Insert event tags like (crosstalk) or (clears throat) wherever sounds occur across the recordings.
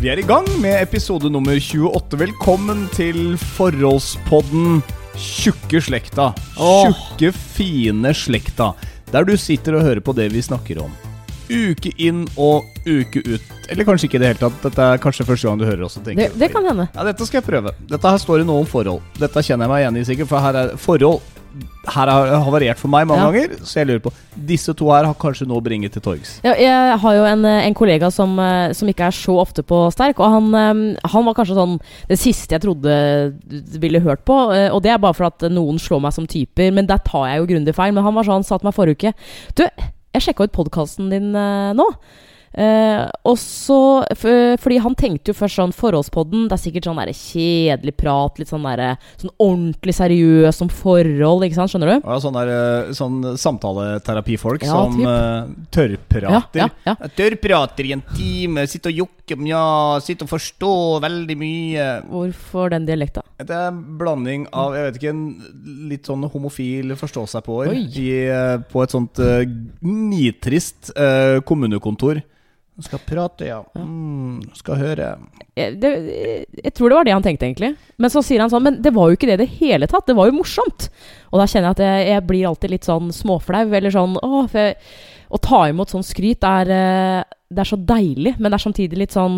Vi er i gang med episode nummer 28. Velkommen til Forholdspodden Tjukke slekta. Tjukke, fine slekta. Der du sitter og hører på det vi snakker om. Uke inn og uke ut. Eller kanskje ikke i det hele tatt. Dette er kanskje første gang du hører oss. og tenker, Det, det kan hende. Ja, dette skal jeg prøve. Dette her står noe om forhold. Dette kjenner jeg meg igjen i sikkert, for her er forhold Her har havarert for meg mange Ja. ganger, så jeg lurer på Disse to her har kanskje noe å bringe til torgs. Ja, jeg har jo en, en kollega som, eh, som ikke er så ofte på sterk, og han, eh, han var kanskje sånn det siste jeg trodde ville hørt på. eh, Og det er bare for at noen slår meg som typer, men der tar jeg jo grundig feil. Men han var sånn, sa til meg forrige uke Du, jeg sjekka ut podkasten din nå. Eh, og så f Fordi han tenkte jo først sånn Forholdspodden, det er sikkert sånn der kjedelig prat, litt sånn der, sånn ordentlig seriøs om forhold, ikke sant? Skjønner du? Ja, sånn, der, eh, sånn samtaleterapifolk Ja, som uh, tørrprater. Ja, ja, ja. Tørrprater i en time, sitter og jokker, mja, sitter og forstår veldig mye. Hvorfor den dialekta? Det er en blanding av jeg vet ikke, en litt sånn homofil forstå-seg-på-er eh, på et sånt uh, nitrist uh, kommunekontor. Skal prate, ja. Mm, skal høre. jeg, det, jeg tror det var det han tenkte, egentlig. Men så sier han sånn Men det var jo ikke det i det hele tatt. Det var jo morsomt. Og da kjenner jeg at jeg, jeg blir alltid litt sånn småflau. Eller sånn Å, for jeg, Å ta imot sånn skryt er eh, Det er så deilig, men det er samtidig litt sånn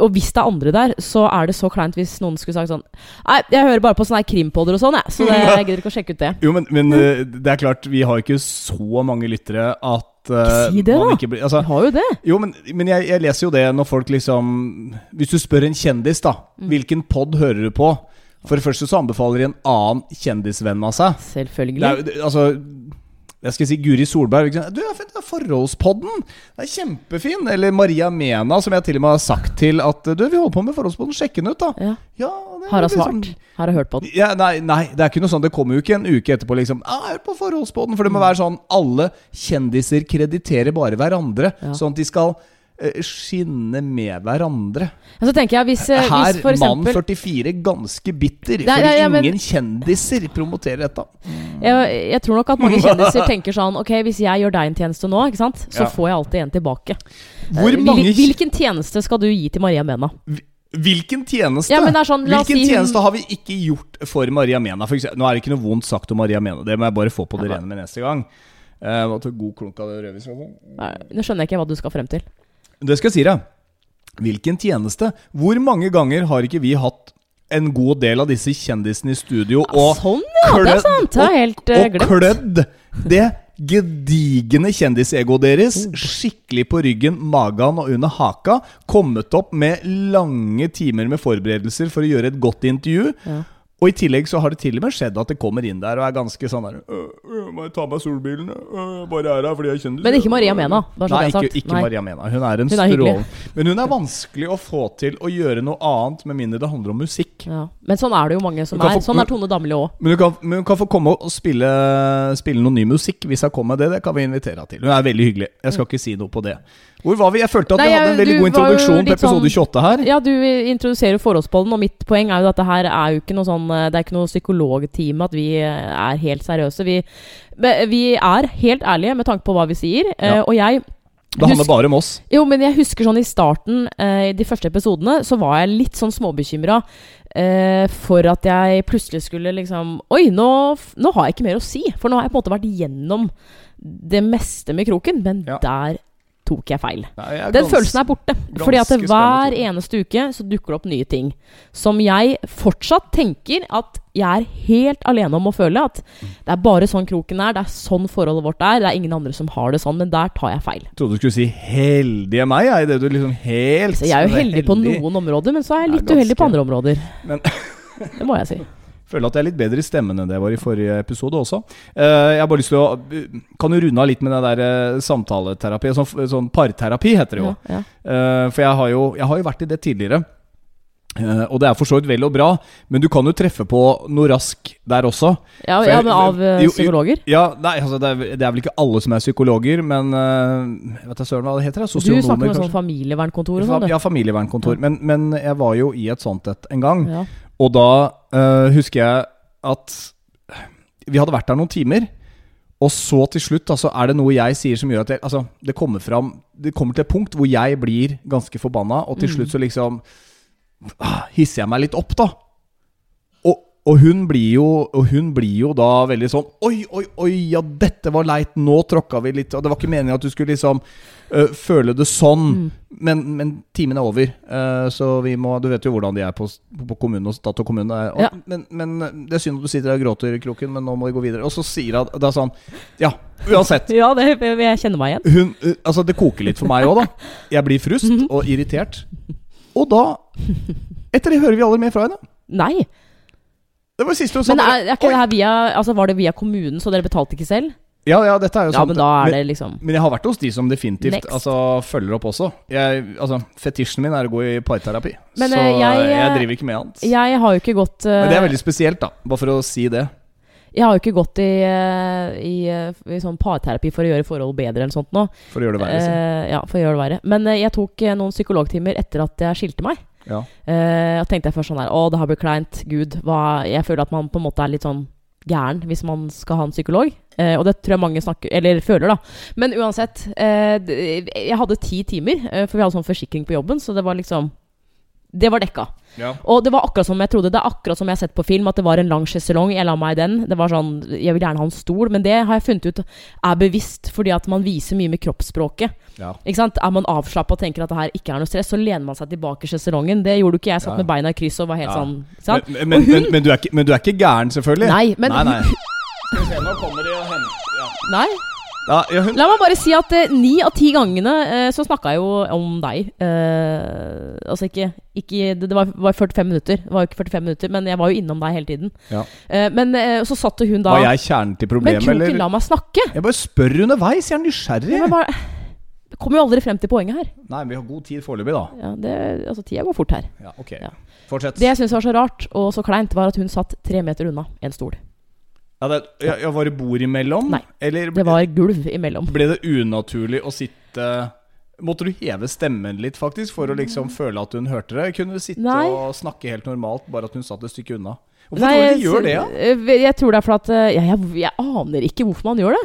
Og hvis det er andre der, så er det så kleint hvis noen skulle sagt sånn Nei, jeg hører bare på sånne krimpoder og sånn, jeg. Så det, jeg gidder ikke å sjekke ut det. (laughs) Jo, men, men eh, det er klart, vi har ikke så mange lyttere at eh, Ikke si det, man da. blir- altså, Vi har jo det. Jo, men, men jeg, jeg leser jo det når folk liksom Hvis du spør en kjendis, da. Mm. Hvilken pod hører du på? For det første så anbefaler de en annen kjendisvenn av seg. Det Selvfølgelig. er, det, altså jeg skal si Guri Solberg. Du, jeg finner Forholdspodden! Det er kjempefin! Eller Maria Mena, som jeg til og med har sagt til at Du, vi holder på med Forholdspodden, sjekk den ut, da. Ja. Ja, det Har hun liksom- svart? Har hun hørt på den? ja, nei, nei, det er ikke noe sånn Det kommer jo ikke en uke etterpå liksom Ja, Hør på forholdspodden For det må være sånn Alle kjendiser krediterer bare hverandre. Sånn at de skal skinne med hverandre jeg hvis, eh, Her, hvis mann eksempel 44 Ganske bitter Nei, Fordi ja, men- ingen kjendiser promoterer dette Jeg, jeg tror nok at mange (laughs) kjendiser tenker sånn Ok, hvis jeg gjør deg en tjeneste nå, ikke sant? så Ja. får jeg alltid en tilbake. Hvor Eh, mange hvilken tjeneste skal du gi til Maria Mena? Hvilken tjeneste? Ja, sånn, Hvilken si hun- tjeneste har vi ikke gjort for Maria Mena? For eksempel, nå er det ikke noe vondt sagt om Maria Mena Det må jeg bare få på det rene med neste gang uh, god klunk av det rødvis? Nå skjønner jeg ikke hva du skal frem til. Det skal jeg si deg. Hvilken tjeneste? Hvor mange ganger har ikke vi hatt en god del av disse kjendisene i studio og sånn, ja! Det er sant! Det er helt eh, og klødd det gedigne kjendisegoet deres Oh. skikkelig på ryggen, magen og under haka. Kommet opp med lange timer med forberedelser for å gjøre et godt intervju. Ja. Og i tillegg så har det til og med skjedd at det kommer inn der og er ganske sånn der «Øh, øh, Må jeg ta meg solbrillene? Øh, bare er her fordi jeg kjenner. Men ikke Maria Mena, Nei, ikke, ikke Nei. Maria Mena. Hun er en Hun er strål. Men hun er vanskelig å få til å gjøre noe annet med mindre det handler om musikk. Ja. Men sånn er det jo mange som er. få- Sånn er Tone Damli òg. Men men hun kan få komme og spille, spille noe ny musikk hvis hun kommer med det. Det kan vi invitere henne til. Hun er veldig hyggelig. Jeg skal ikke si noe på det. Hvor var vi? Jeg følte at Nei, vi hadde en veldig god introduksjon på sånn- episode 28 her. Ja, du introduserer forholdsbollen, og mitt poeng er jo at det her er jo ikke noe sånn eh, Det er ikke noe psykologtime at vi eh, er helt seriøse. Vi, vi er helt ærlige med tanke på hva vi sier. eh, Ja. Og jeg Det handler bare om oss. Jo, men jeg husker sånn i starten, eh, i de første episodene, så var jeg litt sånn småbekymra eh, for at jeg plutselig skulle liksom Oi, nå, nå har jeg ikke mer å si. For nå har jeg på en måte vært gjennom det meste med kroken. Men Ja. der tok jeg feil. Nei, jeg er Den følelsen er borte. Fordi at hver spennende, eneste uke så dukker det opp nye ting. Som jeg fortsatt tenker at jeg er helt alene om å føle. At det er bare sånn kroken er. Det er sånn forholdet vårt er. Det er ingen andre som har det sånn. Men der tar jeg feil. Jeg trodde du skulle si 'heldige meg'. Jeg, det du liksom helt Så jeg er jo heldig på noen områder, men så er jeg litt uheldig på andre områder. Men- Det må jeg si. (laughs) Føler at jeg er litt bedre i stemmen enn det jeg var i forrige episode også. Eh, jeg har bare lyst til å Kan du runde av litt med det der eh, samtaleterapi? Sånn, sånn parterapi heter det jo. Ja, ja. Eh, for jeg har, jo, jeg har jo vært i det tidligere. Eh, og det er for så vidt vel og bra, men du kan jo treffe på noe rask der også. Ja, ja, men av eh, jo, psykologer? Ja, nei, altså det er, det er vel ikke alle som er psykologer, men Jeg vet da søren hva det heter? da, Du Sosionomer, snakker om sånn familievernkontor og sånn. Ja, familievernkontor. Men, men jeg var jo i et sånt et en gang. Ja. Og da uh, husker jeg at vi hadde vært der noen timer. Og så til slutt altså, er det noe jeg sier som gjør at jeg, altså, det kommer fram Det kommer til et punkt hvor jeg blir ganske forbanna, og til slutt så liksom ah, hisser jeg meg litt opp, da. Og, hun blir jo, og hun blir jo da veldig sånn Oi, oi, oi, ja, dette var leit. Nå tråkka vi litt. Og det var ikke meningen at du skulle liksom uh, føle det sånn. Men, men timen er over. Uh, så vi må Du vet jo hvordan de er på, på kommunen og stat og kommune. Og, Ja. men, men det er synd at du sitter der og gråter, Kroken, men nå må vi gå videre. Og så sier hun er sånn Ja, uansett. Ja, det jeg kjenner meg igjen. Hun, uh, altså Det koker litt for meg òg, da. Jeg blir frust (laughs) og irritert. Og da Etter det hører vi aldri mer fra henne. Nei. Det var siste hun sa. Men er, er ikke det her via Altså Var det via kommunen, så dere betalte ikke selv? Ja, ja, dette er jo Ja, sant. men da er men, det liksom men jeg har vært hos de som definitivt altså, følger opp også. Jeg, altså, Fetisjen min er å gå i parterapi. Men, så eh, jeg, jeg, eh, driver ikke med annet. Jeg har jo ikke gått uh, Men det er veldig spesielt, da. Bare for å si det. Jeg har jo ikke gått i, eh, i, eh, i sånn parterapi for å gjøre forhold bedre eller sånt nå. For å gjøre det verre. liksom. Eh, ja, for å gjøre det verre. Men eh, jeg tok eh, noen psykologtimer etter at jeg skilte meg. Ja. Eh, og tenkte jeg først sånn der Å, det har blitt kleint. Gud. Hva Jeg føler at man på en måte er litt sånn gæren hvis man skal ha en psykolog. Eh, og det tror jeg mange snakker Eller føler, da. Men uansett. Eh, jeg hadde ti timer, eh, for vi hadde sånn forsikring på jobben, så det var liksom Det var dekka. Ja. Og det var akkurat som jeg trodde. Det er akkurat som jeg har sett på film, at det var en lang sjeselong. Jeg la meg i den. Det var sånn Jeg vil gjerne ha en stol, men det har jeg funnet ut er bevisst fordi at man viser mye med kroppsspråket. Ja. Ikke sant? Er man avslappa og tenker at det her ikke er noe stress, så lener man seg tilbake i sjeselongen. Det gjorde ikke jeg. Satt Ja. med beina i kryss og var helt sånn sant? Men, men, men, men, du ikke, men du er ikke gæren, selvfølgelig? Nei, men nei, nei. Skal vi se, nå kommer de og henter ja. Nei. Ja, ja, La meg bare si at eh, ni av ti gangene eh, så snakka jeg jo om deg. Eh, altså ikke, ikke Det det var, var 45 minutter. Det var jo ikke 45 minutter, men jeg var jo innom deg hele tiden. Ja. Eh, men eh, så satt hun da Var jeg kjernen til Men problemet, Kroken, eller? la meg snakke! Jeg bare spør underveis, jeg er nysgjerrig. Jeg bare, jeg kommer jo aldri frem til poenget her. Nei, vi har god tid foreløpig, da. Ja, det, altså Tida går fort her. Ja, ok. Ja. Fortsett. Det jeg syntes var så rart og så kleint, var at hun satt tre meter unna en stol. Ja, det, ja, ja, var det bord imellom? Nei, Eller Det var gulv imellom. ble det unaturlig å sitte Måtte du heve stemmen litt, faktisk, for å liksom føle at hun hørte det? Kunne du sitte Nei. og snakke helt normalt, bare at hun satt et stykke unna? Hvorfor Nei, tror du de gjør det? Ja? eh, Jeg tror det er for at eh, jeg, jeg, jeg aner ikke hvorfor man gjør det.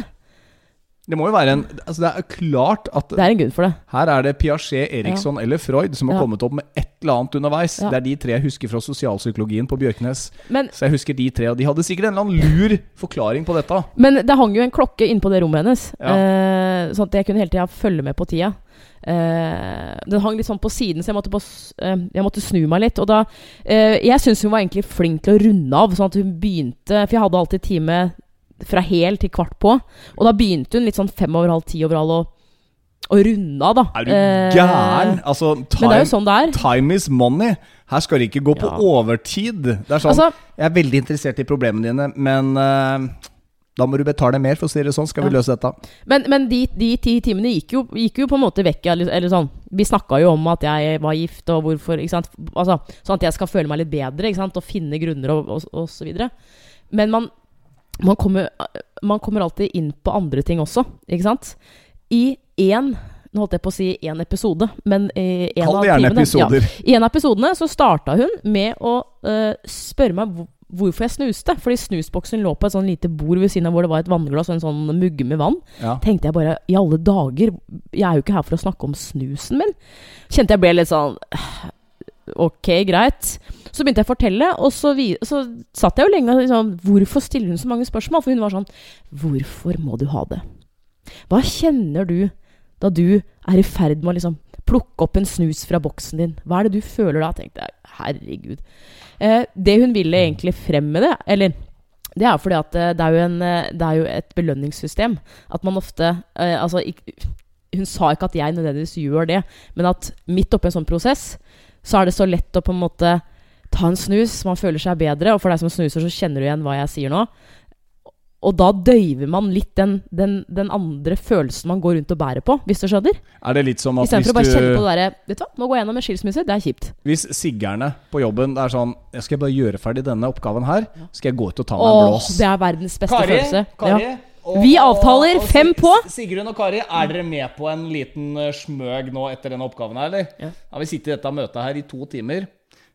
Det må jo være en Altså, det er klart at Det er en grunn for det. her er det Piaget, Eriksson eller Freud som har Ja. kommet opp med et eller annet underveis. Ja. Det er de tre jeg husker fra sosialpsykologien på Bjørknes. Men, Så jeg husker de tre, og de hadde sikkert en eller annen lur forklaring på dette. men det hang jo en klokke inne på det rommet hennes, Ja. eh, sånn at jeg kunne hele tida følge med på tida. Eh, den hang litt sånn på siden, så jeg måtte, på, eh, jeg måtte snu meg litt. Og da eh, Jeg syns hun var egentlig flink til å runde av, sånn at hun begynte For jeg hadde alltid time fra hel til kvart på, og da begynte hun litt sånn fem over halv, ti over halv og, og runde av, da. Er du Eh, gæren? Altså, Men det er jo sånn det er. time is money. Her skal det ikke gå på Ja. overtid. Det er sånn Altså, Jeg er veldig interessert i problemene dine, men uh, da må du betale mer, for å si det sånn. Skal vi Ja. løse dette? Men, men de, de ti timene gikk jo, gikk jo på en måte vekk. Eller, eller sånn Vi snakka jo om at jeg var gift, og hvorfor ikke sant? Altså, Sånn at jeg skal føle meg litt bedre ikke sant? og finne grunner og, og, og så videre. Men man, man, kommer, man kommer alltid inn på andre ting også, ikke sant? I én Nå holdt jeg på å si én episode, men i en Kall det gjerne timene ja. I en av episodene så starta hun med å uh, spørre meg hvorfor jeg snuste. Fordi snusboksen lå på et sånn lite bord ved siden av hvor det var et vannglass og en sånn mugge med vann. Ja. Tenkte jeg bare I alle dager, jeg er jo ikke her for å snakke om snusen min. Kjente jeg ble litt sånn Ok, greit. Så begynte jeg å fortelle, og så, vi, så satt jeg jo lenge og liksom Hvorfor stiller hun så mange spørsmål? For hun var sånn Hvorfor må du ha det? Hva kjenner du da du er i ferd med å liksom plukke opp en snus fra boksen din? Hva er det du føler da? tenkte jeg. Herregud. Eh, det hun ville egentlig frem med det, eller det er fordi at eh, det er jo, en, eh, det er jo et belønningssystem. At man ofte eh, Altså, hun sa ikke at jeg nødvendigvis gjør det, men at midt oppi en sånn prosess, så er det så lett å på en måte ta en snus, man føler seg bedre. Og for deg som snuser, så kjenner du igjen hva jeg sier nå. Og da døyver man litt den, den, den andre følelsen man går rundt og bærer på, hvis du skjønner. Er det litt som at Istedenfor å bare kjenne på det derre Vet du hva, nå går jeg gjennom en skilsmisse, det er kjipt. Hvis siggerne på jobben Det er sånn Jeg skal bare gjøre ferdig denne oppgaven her, skal jeg gå ut og ta meg en Åh, blås. det er verdens beste følelse. Kari Ja. Vi og- avtaler og fem på. Sigrun og Kari, er dere med på en liten eh, smøg nå etter denne oppgaven her, eller? Ja. Har vi sittet i dette møtet her i to timer?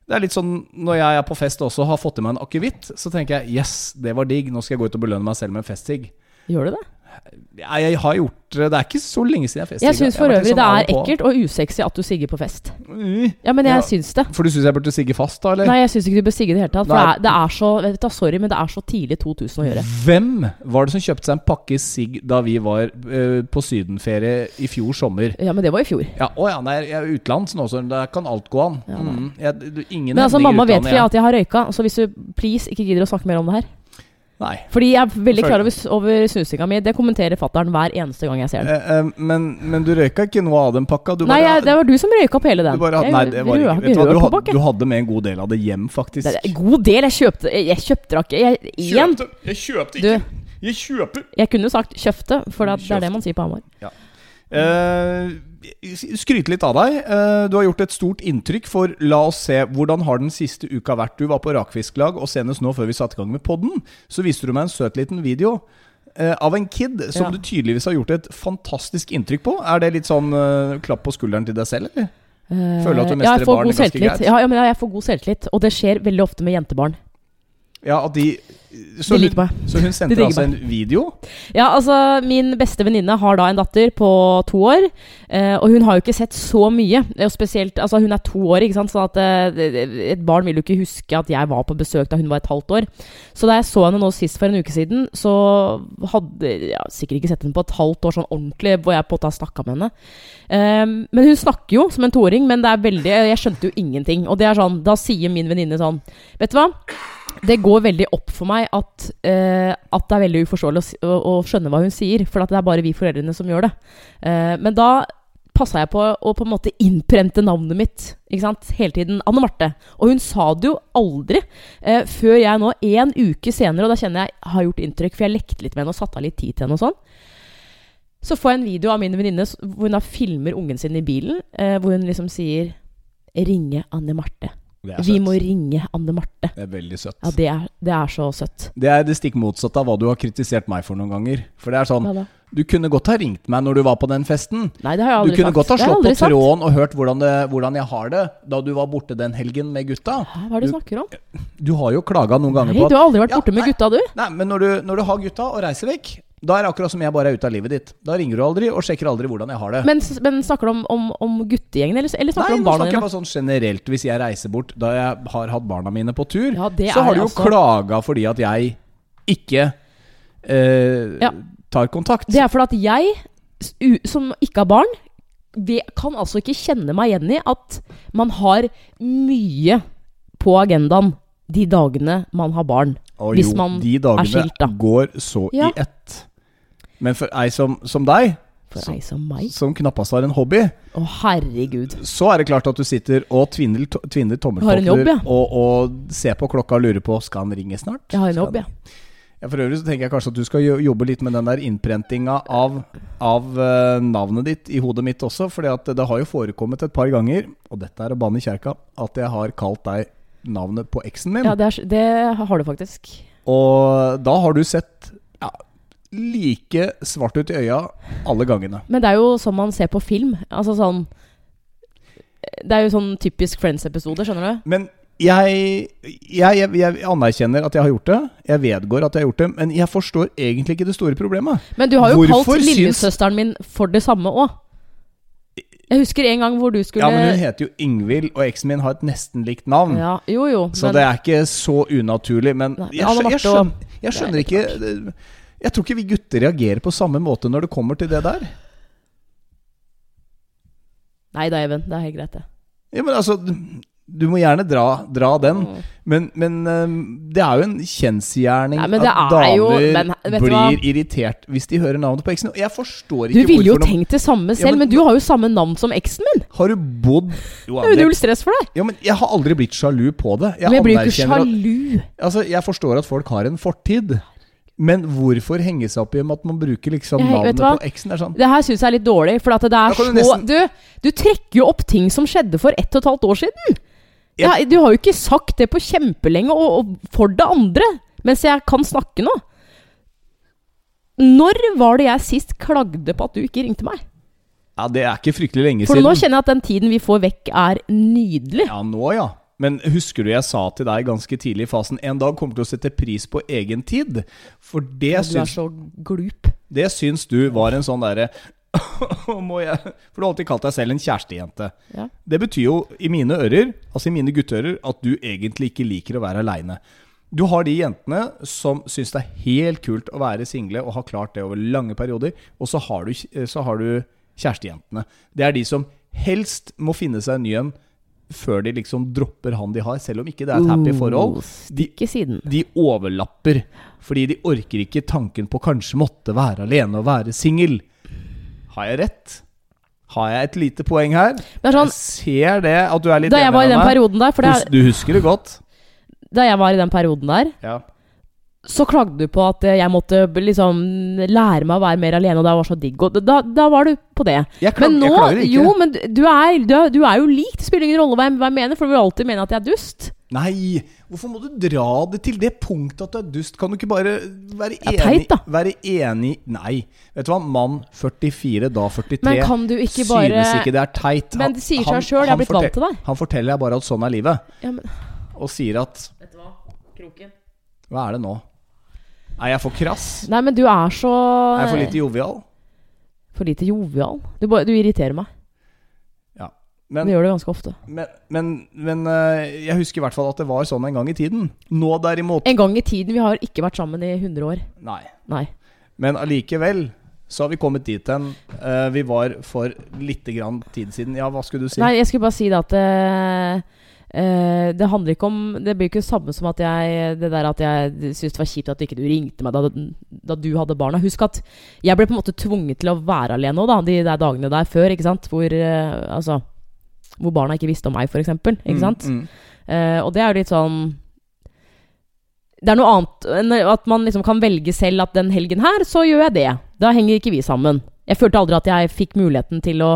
Det er litt sånn når jeg er på fest også og har fått i meg en akevitt, så tenker jeg yes, det var digg, nå skal jeg gå ut og belønne meg selv med en festsigg. Gjør du det? Jeg har gjort det. Det er ikke så lenge siden jeg festet. Jeg syns for øvrig litt det sånn er ekkelt og usexy at du sigger på fest. Mm. Ja, men jeg Ja. syns det. For du syns jeg burde sigge fast, da? eller? Nei, jeg syns ikke du bør sigge i det hele tatt. For det er, det er så vet du, Sorry, men det er så tidlig 2000 å gjøre. Hvem var det som kjøpte seg en pakke sigg da vi var uh, på sydenferie i fjor sommer? Ja, men det var i fjor. Ja, å ja, nei, jeg er utenlands nå, så der kan alt gå an. Ja, mm. jeg, ingen Men altså, mamma vet ikke at jeg har røyka, så hvis du please ikke gidder å snakke mer om det her Nei. Fordi jeg er veldig klar over, over snusinga mi. Det kommenterer fattern hver eneste gang jeg ser den. Eh, eh, men, men du røyka ikke noe av den pakka? Du Nei, bare- jeg, det var du som røyka opp hele den. du bare, nei, det var ikke hva, hadde med en god del av det hjem, faktisk. Det god del. Jeg kjøpte Jeg, kjøpte ikke jeg, Igjen. Jeg kjøpte Du, Jeg kjøper! jeg kunne sagt kjøpte, for det, det er det man sier på Hamar. Eh, skryte litt av deg. Eh, du har gjort et stort inntrykk, for la oss se hvordan har den siste uka vært. Du var på rakfisklag, og senest nå før vi satte i gang med podden, så viste du meg en søt liten video. eh, av en kid som Ja. du tydeligvis har gjort et fantastisk inntrykk på. Er det litt sånn eh, klapp på skulderen til deg selv, eller? Føler du at du mestrer ja, får barn ganske greit? Ja, ja, men jeg får god selvtillit, og det skjer veldig ofte med jentebarn. Ja, at de Så, De hun, så hun sendte De altså en video? Ja, altså, min beste venninne har da en datter på to år, eh, og hun har jo ikke sett så mye. Og spesielt, altså Hun er to år, ikke sant, så at eh, et barn vil jo ikke huske at jeg var på besøk da hun var et halvt år. Så da jeg så henne nå sist for en uke siden, så hadde jeg sikkert ikke sett henne på et halvt år sånn ordentlig, hvor jeg på en måte har snakka med henne. Eh, men hun snakker jo som en toåring, men det er veldig Jeg skjønte jo ingenting. Og det er sånn, da sier min venninne sånn Vet du hva? Det går veldig opp for meg at, eh, at det er veldig uforståelig å, å, å skjønne hva hun sier, for det er bare vi foreldrene som gjør det. Eh, men da passa jeg på å på en måte innprente navnet mitt ikke sant? hele tiden. Anne Marte. Og hun sa det jo aldri eh, før jeg nå, en uke senere, og da kjenner jeg har gjort inntrykk, for jeg lekte litt med henne og satte av litt tid til henne og sånn. Så får jeg en video av min venninne hvor hun da filmer ungen sin i bilen, eh, hvor hun liksom sier 'Ringe Anne Marte'. Vi må ringe Anne Marte. Det er veldig søtt. Ja, det er, det er så søtt. Det er det stikk motsatte av hva du har kritisert meg for noen ganger. For det er sånn ja. Du kunne godt ha ringt meg når du var på den festen. Nei, det har jeg aldri sagt. Du kunne sagt. godt ha slått på sagt. tråden og hørt hvordan, det, hvordan jeg har det da du var borte den helgen med gutta. Hva er det du snakker om? Du har jo klaga noen ganger Nei, på du har aldri vært borte med nei. gutta, du. Nei, men når du, når du har gutta og reiser vekk, da er det akkurat som jeg bare er ute av livet ditt. Da ringer du aldri og sjekker aldri hvordan jeg har det. Men, men snakker du om, om, om guttegjengen, eller, eller snakker Nei, du om nå snakker jeg bare sånn generelt hvis jeg reiser bort da jeg har hatt barna mine på tur. Ja, så har du jo altså- klaga fordi at jeg ikke eh, Ja. tar kontakt. Det er fordi at jeg, som ikke har barn, vi kan altså ikke kjenne meg igjen i at man har mye på agendaen de dagene man har barn. Og hvis jo, man de er dagene skilt, da. går så Ja. i ett. Men for ei som, som deg, For ei som meg. som knappast har en hobby, Å, herregud. så er det klart at du sitter og tvinner, tvinner tommeltotter ja. og, og ser på klokka og lurer på Skal han ringe snart. Jeg har en jobb, ja. Ja, For øvrig så tenker jeg kanskje at du skal jobbe litt med den der innprentinga av, av eh, navnet ditt i hodet mitt også. For det har jo forekommet et par ganger, og dette er å banne i kjerka, at jeg har kalt deg navnet på eksen min. Ja, det, er, det har du faktisk. Og da har du sett like svart ut i øya alle gangene. Men det er jo sånn man ser på film. Altså sånn Det er jo sånn typisk Friends-episode, skjønner du? Men jeg, jeg, jeg, anerkjenner at jeg har gjort det. Jeg vedgår at jeg har gjort det. Men jeg forstår egentlig ikke det store problemet. Men du har jo Hvorfor kalt lillesøsteren min for det samme òg. Jeg husker en gang hvor du skulle Ja, men hun heter jo Ingvild, og eksen min har et nesten likt navn. Ja, Jo, jo. Så men- det er ikke så unaturlig. Men Nei, jeg, skjønner, jeg, skjønner, skjønner ikke Jeg tror ikke vi gutter reagerer på samme måte når det kommer til det der. Nei da, Even. Det er helt greit, det. Ja, men altså Du må gjerne dra, dra den, Mm. men, men det er jo en kjensgjerning Nei, at damer jo- men blir hva? irritert hvis de hører navnet på eksen. Og jeg forstår Du ikke ville jo tenkt det samme Ja, selv, men- men du har jo samme navn som eksen min. Har du bodd jo, Det er jo null stress for deg. ja, men Jeg har aldri blitt sjalu på det. Jeg Men jeg blir jo ikke sjalu! at-. Altså, Jeg forstår at folk har en fortid, men hvorfor henge seg opp i at man bruker liksom Jeg- navnet på eksen? Sånn Det her syns jeg er litt dårlig, for at det er så du nesten- du, du trekker jo opp ting som skjedde for ett og et halvt år siden. Jeg- Ja, du har jo ikke sagt det på kjempelenge, og, og for det andre, mens jeg kan snakke nå. Når var det jeg sist klagde på at du ikke ringte meg? Ja, Det er ikke fryktelig lenge For siden. nå kjenner jeg at den tiden vi får vekk, er nydelig. Ja, nå ja. Men husker du jeg sa til deg ganske tidlig i fasen En dag kommer du til å sette pris på egen tid. For det Du er syns, så glup. det syns du var en sånn derre (laughs) må jeg For du har alltid kalt deg selv en kjærestejente. Ja. Det betyr jo i mine ører, altså i mine gutteører, at du egentlig ikke liker å være aleine. Du har de jentene som syns det er helt kult å være single og har klart det over lange perioder. Og så har du, så har du kjærestejentene. Det er de som helst må finne seg en ny en før de liksom dropper han de har, selv om ikke det er et happy forhold. De. De overlapper fordi de orker ikke tanken på kanskje måtte være alene og være singel. Har jeg rett? Har jeg et lite poeng her? Er sånn, Jeg ser det, at du er litt enig med meg. da jeg var i den perioden der, for det er, Du husker det godt? da jeg var i den perioden der, Ja. Så klagde du på at jeg måtte liksom lære meg å være mer alene, og det var så digg. Og da, da var du på det. Jeg, klag, Men nå, jeg klager ikke. jo, men du er, du, er, du er jo lik. Det spiller ingen rolle hva jeg, hva jeg mener, for du vil alltid mene at jeg er dust. Nei, hvorfor må du dra det til det punktet at du er dust? Kan du ikke bare være Ja, enig? teit, da. Være enig Nei. Vet du hva, mann 44, da 43, Men kan du ikke bare synes ikke det er teit. Men det sier han- seg sjøl, jeg er blitt vant til deg. Han forteller deg bare at sånn er livet, Ja, men, og sier at vet du hva? Kroken. Hva er det nå? Er jeg for krass? Nei, men du er så Er jeg for lite jovial? For lite jovial. Du, du irriterer meg. Men, det gjør du ganske ofte. men, men, men øh, jeg husker i hvert fall at det var sånn en gang i tiden. Nå derimot En gang i tiden. Vi har ikke vært sammen i 100 år. Nei. Nei. Men allikevel så har vi kommet dit hen uh, vi var for lite grann tid siden. Ja, hva skulle du si? Nei, jeg skulle bare si det at eh, eh, Det handler ikke om Det blir ikke det samme som at jeg Det der at jeg syntes det var kjipt at ikke du ringte meg da, da du hadde barna. Husk at jeg ble på en måte tvunget til å være alene òg, da, de der dagene der før, ikke sant? Hvor uh, Altså Hvor barna ikke visste om meg, f.eks. Ikke sant? Mm, mm. Eh, og det er jo litt sånn Det er noe annet enn at man liksom kan velge selv at den helgen her, så gjør jeg det. Da henger ikke vi sammen. Jeg følte aldri at jeg fikk muligheten til å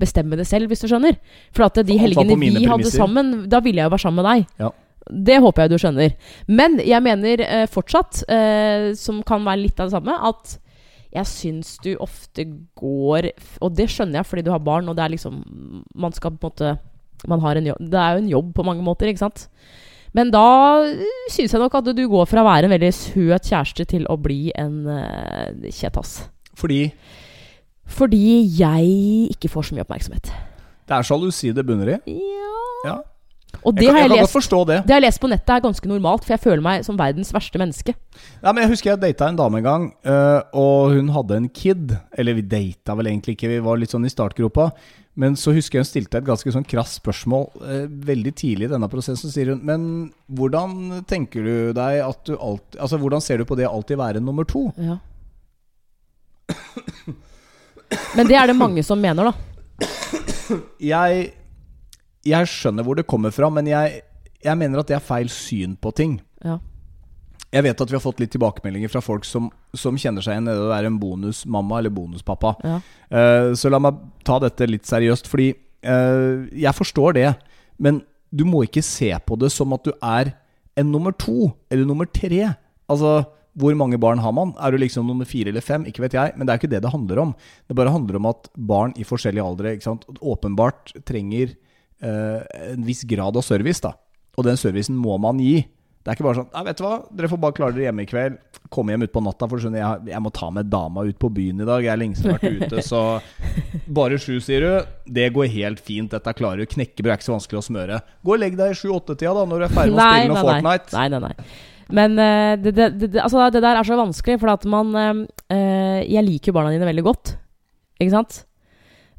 bestemme det selv, hvis du skjønner. For at de helgene vi premisser. hadde sammen, da ville jeg jo være sammen med deg. Ja. Det håper jeg du skjønner. Men jeg mener eh, fortsatt, eh, som kan være litt av det samme, at jeg syns du ofte går Og det skjønner jeg fordi du har barn, og det er liksom Man skal på en måte man har en jobb, Det er jo en jobb på mange måter, ikke sant? Men da syns jeg nok at du går fra å være en veldig søt kjæreste til å bli en uh, kjetass. Fordi Fordi jeg ikke får så mye oppmerksomhet. det er sjalusi det bunner i. Ja Ja. Og det Jeg, kan, har jeg jeg godt lest forstå det. Det har lest på nettet er ganske normalt, for jeg føler meg som verdens verste menneske. Ja, men Jeg husker jeg data en dame en gang, øh, og hun hadde en kid. Eller vi data vel egentlig ikke, vi var litt sånn i startgropa. Men så husker jeg hun stilte et ganske sånn krass spørsmål øh, veldig tidlig i denne prosessen. Sier hun Men hvordan tenker du deg at du alltid Altså hvordan ser du på det å alltid være nummer to? Ja. (clears throat) Men det er det mange som mener, da. Jeg, jeg skjønner hvor det kommer fra, men jeg, jeg mener at det er feil syn på ting. Ja. Jeg vet at vi har fått litt tilbakemeldinger fra folk som, som kjenner seg igjen i det å være en bonusmamma eller bonuspappa. Ja. Uh, så la meg ta dette litt seriøst, fordi uh, jeg forstår det. Men du må ikke se på det som at du er en nummer to eller nummer tre. Altså, hvor mange barn har man? Er du liksom nummer fire eller fem? Ikke vet jeg. Men det er ikke det det handler om. Det bare handler om at barn i forskjellige aldre ikke sant? åpenbart trenger eh, en viss grad av service. da Og den servicen må man gi. Det er ikke bare sånn Nei, vet du hva, dere får bare klare dere hjemme i kveld. Komme hjem utpå natta, for skjønner, jeg, jeg må ta med dama ut på byen i dag. Jeg er lenge siden vært ute, så Bare sju, sier du. Det går helt fint. Dette klarer du. Knekkebrød er ikke så vanskelig å smøre. Gå og legg deg i sju-åtte-tida, da, når du er ferdig med å spille noe Fortnite. Nei, nei, nei. Men eh, det, det, det, altså, det der er så vanskelig, for at man eh, eh, Jeg liker jo barna dine veldig godt. Ikke sant?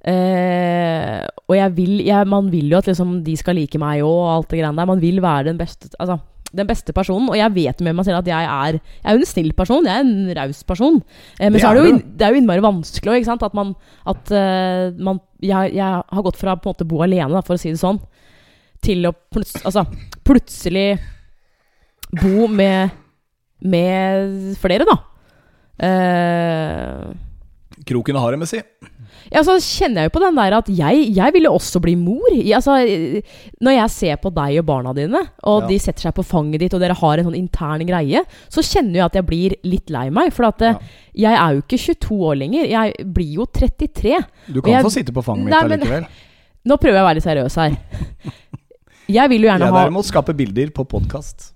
Eh, og jeg vil, jeg, man vil jo at liksom, de skal like meg òg, og alt det greiene der. Man vil være den beste Altså, den beste personen. Og jeg vet med meg selv at jeg er Jeg er jo en snill person. Jeg er en raus person. Eh, men Det så er det jo, det er jo innmari vanskelig òg, ikke sant. At man, at, uh, man jeg, jeg har gått fra på en måte bo alene, da, for å si det sånn, til å pluts altså, plutselig bo med, med flere, da. Eh, Kroken har dem, si. ja, så kjenner jeg jo på den der at jeg, jeg ville også bli mor. Jeg, altså, eh, når jeg ser på deg og barna dine, og Ja. de setter seg på fanget ditt, og dere har en sånn intern greie, så kjenner jeg at jeg blir litt lei meg. For at ja. jeg er jo ikke 22 år lenger. Jeg blir jo 33. Du kan jeg- få sitte på fanget mitt Nei, allikevel. Nå prøver jeg å være litt seriøs her. (laughs) Jeg vil jo gjerne ha Jeg derimot skaper bilder på podkast.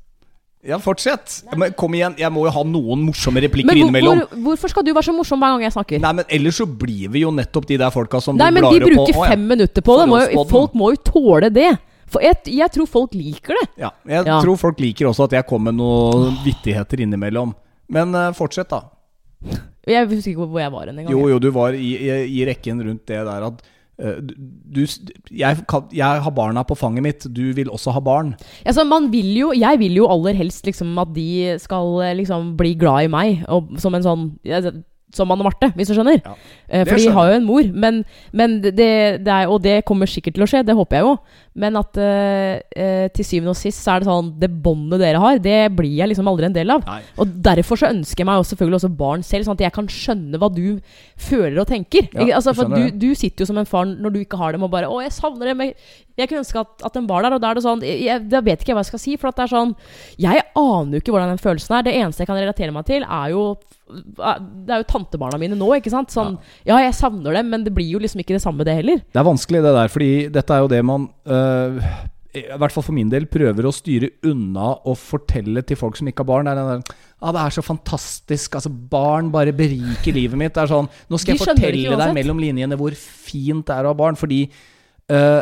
Ja, fortsett. Men kom igjen, jeg må jo ha noen morsomme replikker Men hvor, innimellom. hvor, hvorfor skal du være så morsom hver gang jeg snakker? Nei, men ellers så blir vi jo nettopp de der folka som Nei, men de bruker på. Å, ja. fem minutter på det. Må jo, folk må jo tåle det. For jeg, jeg tror folk liker det. Ja, jeg Ja. tror folk liker også at jeg kommer med noen vittigheter innimellom. Men uh, fortsett, da. Jeg husker ikke hvor jeg var en gang. Jo, jo, du var i, i, i rekken rundt det der at du, jeg, jeg har barna på fanget mitt, du vil også ha barn. Altså, vil jo, jeg vil jo aller helst liksom at de skal eh, liksom bli glad i meg, og som en sånn Som Anne Marte, hvis du skjønner. Ja, Eh, For de har jo en mor. Men, men det, det er, og det kommer sikkert til å skje, det håper jeg jo. Men at eh, til syvende og sist så er det sånn Det båndet dere har, det blir jeg liksom aldri en del av. Nei. Og derfor så ønsker jeg meg også, selvfølgelig også barn selv, sånn at jeg kan skjønne hva du føler og tenker. Ja, altså, for du, du sitter jo som en far når du ikke har dem, og bare 'Å, jeg savner dem'. Jeg, jeg kunne ønske at, at den var der. Og da er det sånn jeg, Da vet ikke jeg hva jeg skal si. For at det er sånn Jeg aner jo ikke hvordan den følelsen er. Det eneste jeg kan relatere meg til, er jo Det er jo tantebarna mine nå, ikke sant. Sånn Ja, jeg savner dem, men det blir jo liksom ikke det samme, det heller. Det er vanskelig, det der, fordi dette er jo det man øh, I hvert fall for min del prøver å styre unna og fortelle til folk som ikke har barn. Det er den der ah, det er så fantastisk. Altså, barn bare beriker livet mitt. Det er sånn Nå skal De jeg fortelle deg mellom linjene hvor fint det er å ha barn. Fordi øh,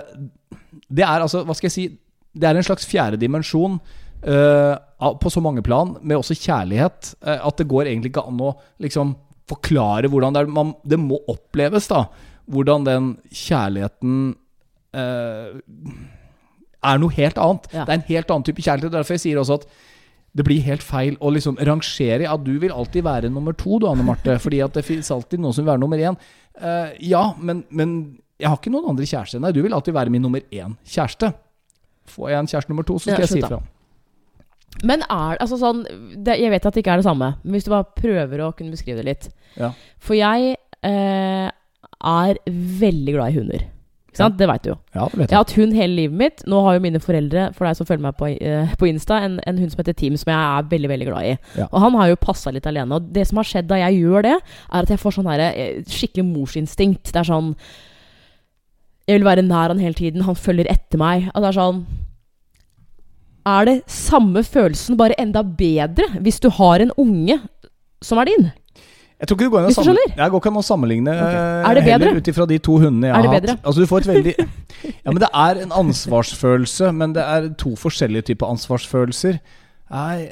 det er altså Hva skal jeg si? Det er en slags fjerde dimensjon øh, på så mange plan, med også kjærlighet, øh, at det går egentlig ikke an å liksom forklare hvordan det er. Man, det må oppleves, da. Hvordan den kjærligheten eh, er noe helt annet. Ja. Det er en helt annen type kjærlighet. Derfor jeg sier også at det blir helt feil å liksom rangere Ja, du vil alltid være nummer to, du, Anne Marte. (laughs) Fordi at det fins alltid noen som vil være nummer én. Eh, ja, men, men jeg har ikke noen andre kjærester deg. Du vil alltid være min nummer én kjæreste. Får jeg en kjæreste nummer to, så Ja, skal jeg si ifra. Men er altså sånn det, Jeg vet at det ikke er det samme, men hvis du bare prøver å kunne beskrive det litt. Ja. For jeg eh, er veldig glad i hunder. Ikke sant? Det veit du jo. Ja, det vet Jeg har hatt hund hele livet mitt. Nå har jo mine foreldre For deg som følger meg på, eh, på Insta, en, en hund som heter Team, som jeg er veldig veldig glad i. Ja. Og han har jo passa litt alene. Og det som har skjedd da jeg gjør det, er at jeg får sånn her, eh, skikkelig morsinstinkt. Det er sånn Jeg vil være nær han hele tiden. Han følger etter meg. Og det er sånn Er det samme følelsen, bare enda bedre, hvis du har en unge som er din? Jeg tror ikke det går an å sammenligne, jeg går ikke an å sammenligne Ok. eh, Er det bedre? heller ut ifra de to hundene jeg har hatt. Altså du får et veldig (laughs) Ja, men det er en ansvarsfølelse, men det er to forskjellige typer ansvarsfølelser. Nei,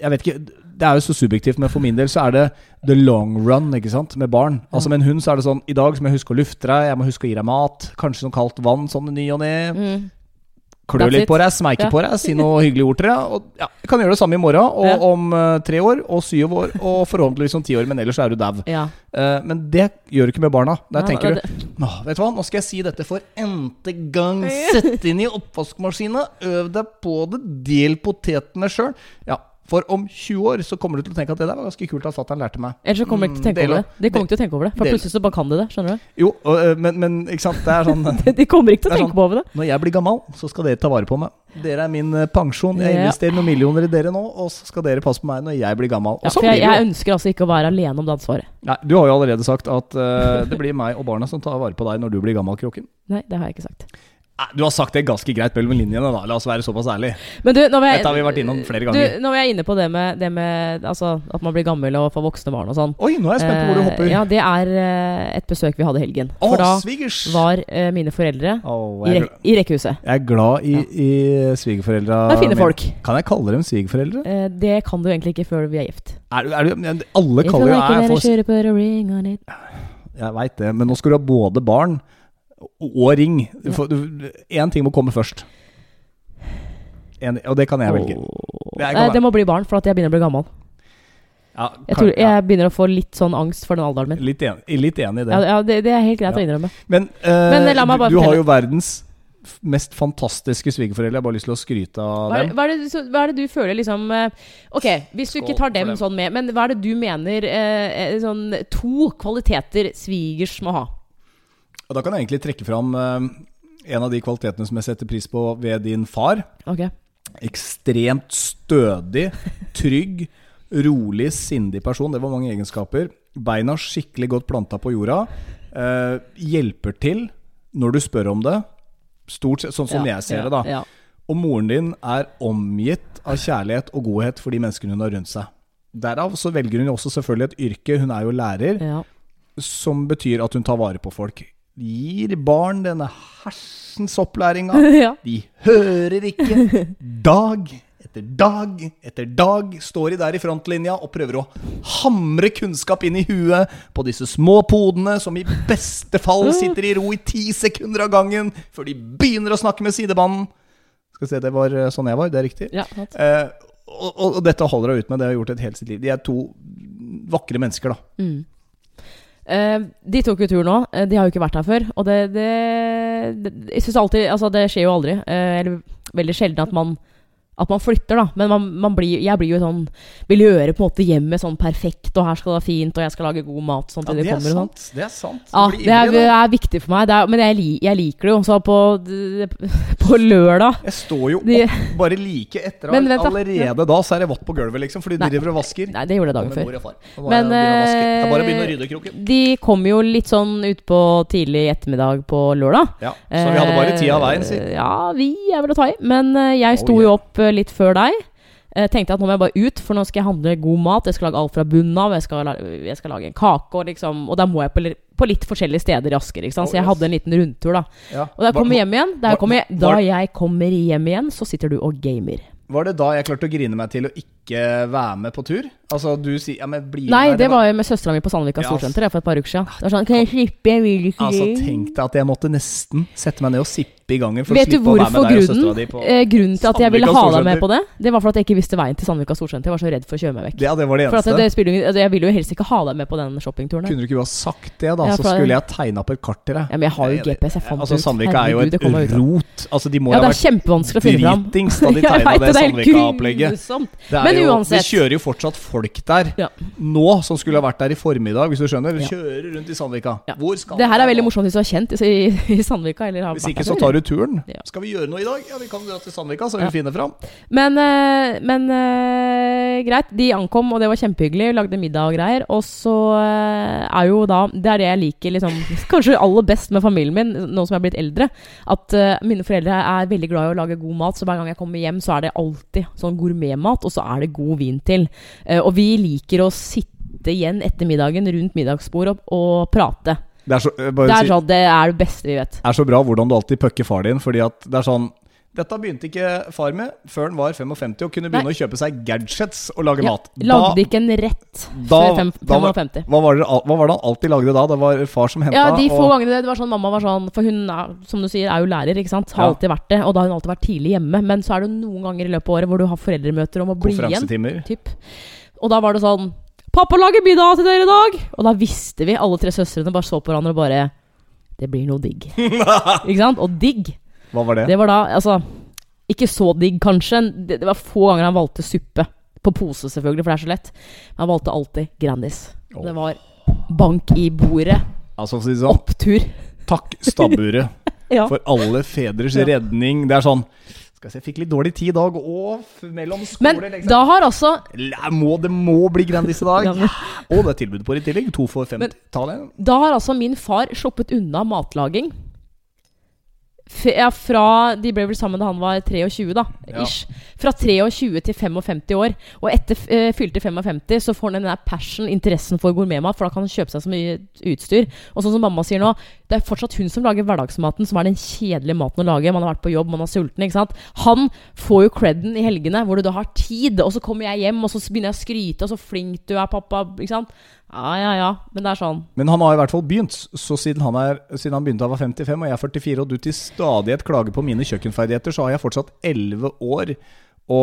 jeg vet ikke Det er jo så subjektivt, men for min del så er det the long run ikke sant, med barn. Altså Med en hund så er det sånn I dag så må jeg huske å lufte deg, jeg må huske å gi deg mat. Kanskje noe kaldt vann sånn i ny og ne. Mm. Klø litt på deg, smeike Ja. på deg, si noe hyggelige ord til deg. Og ja, kan gjøre det samme i morgen, og Ja. om uh, tre år, og syv år, og forhåpentligvis om ti år, men ellers er du dau. Eh, men det gjør du ikke med barna. Der tenker det- du Åh, Vet du hva, nå skal jeg si dette for n-te gang. Sett inn i oppvaskmaskina, øv deg på det, del potetene sjøl. Ja, for om 20 år så kommer du til å tenke at det der var ganske kult at fatter'n lærte meg. Ellers så kommer de ikke til å Mm, tenke over det. De kommer ikke til å tenke over det For del- plutselig så bare kan de det. Skjønner du? Jo, men, men ikke sant, det er sånn (laughs) De kommer ikke til å tenke sånn, på over det. Når jeg blir gammel, så skal dere ta vare på meg. Dere er min pensjon. Jeg investerer noen millioner i dere nå, og så skal dere passe på meg når jeg blir gammel. Ja, sånn for jeg, jeg ønsker altså ikke å være alene om det ansvaret. Nei, du har jo allerede sagt at uh, det blir meg og barna som tar vare på deg når du blir gammel, Kråken. Nei, det har jeg ikke sagt. Du har sagt det ganske greit mellom linjene, da. La oss være såpass ærlige. Men du, jeg, Dette har vi vært innom flere du, ganger. nå er jeg inne på det med, det med altså, at man blir gammel og får voksne barn og sånn. Oi, nå er jeg spent på hvor du hopper. Eh, ja, det er eh, et besøk vi hadde i helgen. Oh, For da svigers! var eh, mine foreldre oh, i, er rek i rekkehuset. jeg er glad i, i svigerforeldra Det er fine folk. Kan jeg kalle dem svigerforeldre? Eh, det kan du egentlig ikke før vi er gift. Er, du- er, du- alle kaller jo jeg veit det, men nå skal du ha både barn og ring. Én ting må komme først. En, og det kan jeg velge. Det er Eh, det må bli barn, for at jeg begynner å bli gammel. Ja, Jeg, tror, jeg begynner å få litt sånn angst for den alderen min. litt, enig, litt enig i det. Ja, ja det, det er helt greit Ja. å innrømme. Men, uh, Men la meg bare du, du har jo verdens mest fantastiske svigerforeldre. Jeg har bare lyst til å skryte av Hva er, dem. hva, er det, så, hva er det du føler liksom eh, Ok, hvis du Skål ikke tar dem dem. sånn med, men hva er det du mener eh, eh, sånn to kvaliteter svigers må ha? Og da kan jeg egentlig trekke fram eh, en av de kvalitetene som jeg setter pris på ved din far. Okay. Ekstremt stødig, (laughs) trygg, rolig, sindig person. Det var mange egenskaper. Beina skikkelig godt planta på jorda. Eh, hjelper til når du spør om det. Stort sett, sånn som Ja, jeg ser ja, det, da. Ja. Og moren din er omgitt av kjærlighet og godhet for de menneskene hun har rundt seg. Derav så velger hun også selvfølgelig et yrke, hun er jo lærer, Ja. som betyr at hun tar vare på folk. Gir barn denne hersens opplæringa. (laughs) ja. De hører ikke. (laughs) Dag etter dag etter dag står de der i frontlinja og prøver å hamre kunnskap inn i huet på disse små podene som i beste fall (laughs) sitter i ro i ti sekunder av gangen før de begynner å snakke med sidebanden. Skal vi se, det var eh, sånn jeg var. Det er riktig. ja. Eh, og, og, og dette holder hun ut med. Det har hun gjort et helt sitt liv. De er to vakre mennesker, da. Mm. Eh, de tok jo tur nå. Eh, de har jo ikke vært her før. Og det, det, det Jeg synes alltid Altså, det skjer jo aldri. eh, eller veldig sjelden at man at man flytter, da. Men man, man blir, jeg blir jo sånn Vil gjøre på en måte hjemmet sånn perfekt, og her skal det være fint, og jeg skal lage god mat sånn til Ja, det, det er kommer sånn. sant. Det er sant. Ja, det, det er, er viktig for meg. Er, men jeg, jeg liker det jo. Så på, (laughs) på lørdag Jeg står jo De- opp bare like etter Men vent allerede da så er det vått på gulvet, liksom, fordi de driver og vasker. Nei, det gjorde jeg dagen før. mor og far. Men. Det er bare å begynne å eh, rydde kroken. De kom jo litt sånn utpå tidlig ettermiddag på lørdag. Ja, så vi hadde bare tida av veien, si. Eh, Ja, vi er vel å ta i. Men eh, jeg sto Oh, yeah. jo opp eh, litt før deg. Jeg tenkte at nå må jeg bare ut, for nå skal jeg handle god mat. Jeg skal lage alt fra bunnen av. Jeg skal, jeg skal lage en kake, og, liksom, og da må jeg på, på litt forskjellige steder i Asker. Så jeg hadde en liten rundtur, da. Ja. Og da jeg kommer hjem igjen, da jeg kommer, da jeg kommer hjem igjen, så sitter du og gamer. Var det da jeg klarte å grine meg til å ikke være med på tur? Altså, du sier ja, men bli Nei, med. det var jo med søstera mi på Sandvika Ja, Storsenter for et par uker siden. Det var sånn Kan jeg slippe? Jeg vil ikke Altså, det». tenk deg at jeg måtte nesten sette meg ned og sippe i gangen for Vet å slippe å være med deg og søstera di på eh, grunnen til at jeg ville ha deg med på det? Det var for at jeg ikke visste veien til Sandvika Storsenter. Jeg var så redd for å kjøre meg vekk. Ja, det var det For at eneste. det spiller, altså, Jeg ville jo helst ikke ha deg med på den shoppingturen. Kunne du ikke bare sagt det, da? Ja, så skulle jeg tegna opp et kart til deg. Ja, men jeg har jo GPS. Jeg fant altså, ut. Sandvika er jo et rot. Altså, de må Ja, det ha er vært dritings da de (laughs) tegna det det Sandvika-opplegget. Men jo, uansett. Det kjører jo fortsatt folk der Ja. nå, som skulle ha vært der i formiddag, hvis du skjønner. Ja. Kjører rundt i Sandvika. Ja. Hvor skal Det her er veldig morsomt hvis du er kjent i, i Sandvika. Eller har Hvis ikke, så tar du turen. Skal vi gjøre noe i dag? Ja, vi kan dra til Sandvika, så vi finner fram. Men, eh, men uh, greit, de ankom, og det var kjempehyggelig. Vi Lagde middag og greier. Og så eh, er jo da Det er det jeg liker liksom, (laughs) kanskje aller best med familien min, nå som jeg er blitt eldre. At uh, mine foreldre er veldig glad i å lage god mat, så hver gang jeg kommer hjem, så er det alltid sånn gourmetmat, og så er det god vin til. Eh, og vi liker å sitte igjen etter middagen rundt middagsbordet og, og prate. Det er så, eh, Det er, sånn, det er det beste vi vet. Det er så bra hvordan du alltid pucker far din, fordi at det er sånn dette begynte ikke far med før han var 55 og kunne begynne å kjøpe seg gadgets og lage Ja, mat. Lagde ikke en rett da- før 5, da 55. hva, var det, hva var det han alltid lagde da? Det var far som henta Ja, de få gangene det, var sånn mamma var sånn For hun er, som du sier, er jo lærer, ikke sant? Har Ja. alltid vært det. Og da har hun alltid vært tidlig hjemme. Men så er det noen ganger i løpet av året hvor du har foreldremøter om å bli igjen. Typ. Og da var det sånn 'Pappa lager middag til dere i dag!' Og da visste vi, alle tre søstrene, bare så på hverandre og bare 'Det blir noe digg'. (laughs) ikke sant? Og digg, Hva var det? det var da Altså, ikke så digg, kanskje. Det, det var få ganger han valgte suppe. På pose, selvfølgelig, for det er så lett. Men han valgte alltid Grandis. Oh. Det var bank i bordet. Altså, for å si det sånn, Opptur. takk stabburet (laughs) Ja. for alle fedres Ja. redning. Det er sånn Skal jeg fikk litt dårlig tid i dag, og mellom skole Men liksom. da har altså må, Det må bli Grandis i dag! Ja, Og det er tilbud på i tillegg. To for 50. Men-. Da har altså min far sluppet unna matlaging. Ja, fra De ble vel sammen da han var 23, da. Ish. Fra 23 til 55 år. Og etter uh, fylte 55 så får han den der passion, interessen for gourmetmat, for da kan han kjøpe seg så mye utstyr. Og sånn som mamma sier nå, det er fortsatt hun som lager hverdagsmaten, som er den kjedelige maten å lage. Man har vært på jobb, man er sulten, ikke sant. Han får jo creden i helgene, hvor du da har tid, og så kommer jeg hjem, og så begynner jeg å skryte, og så flink du er, pappa, ikke sant. Ja, ja, ja. Men det er sånn. Men han har i hvert fall begynt. Så siden han, er, siden han begynte da han var 55, og jeg er 44, og du til stadighet klager på mine kjøkkenferdigheter, så har jeg fortsatt 11 år å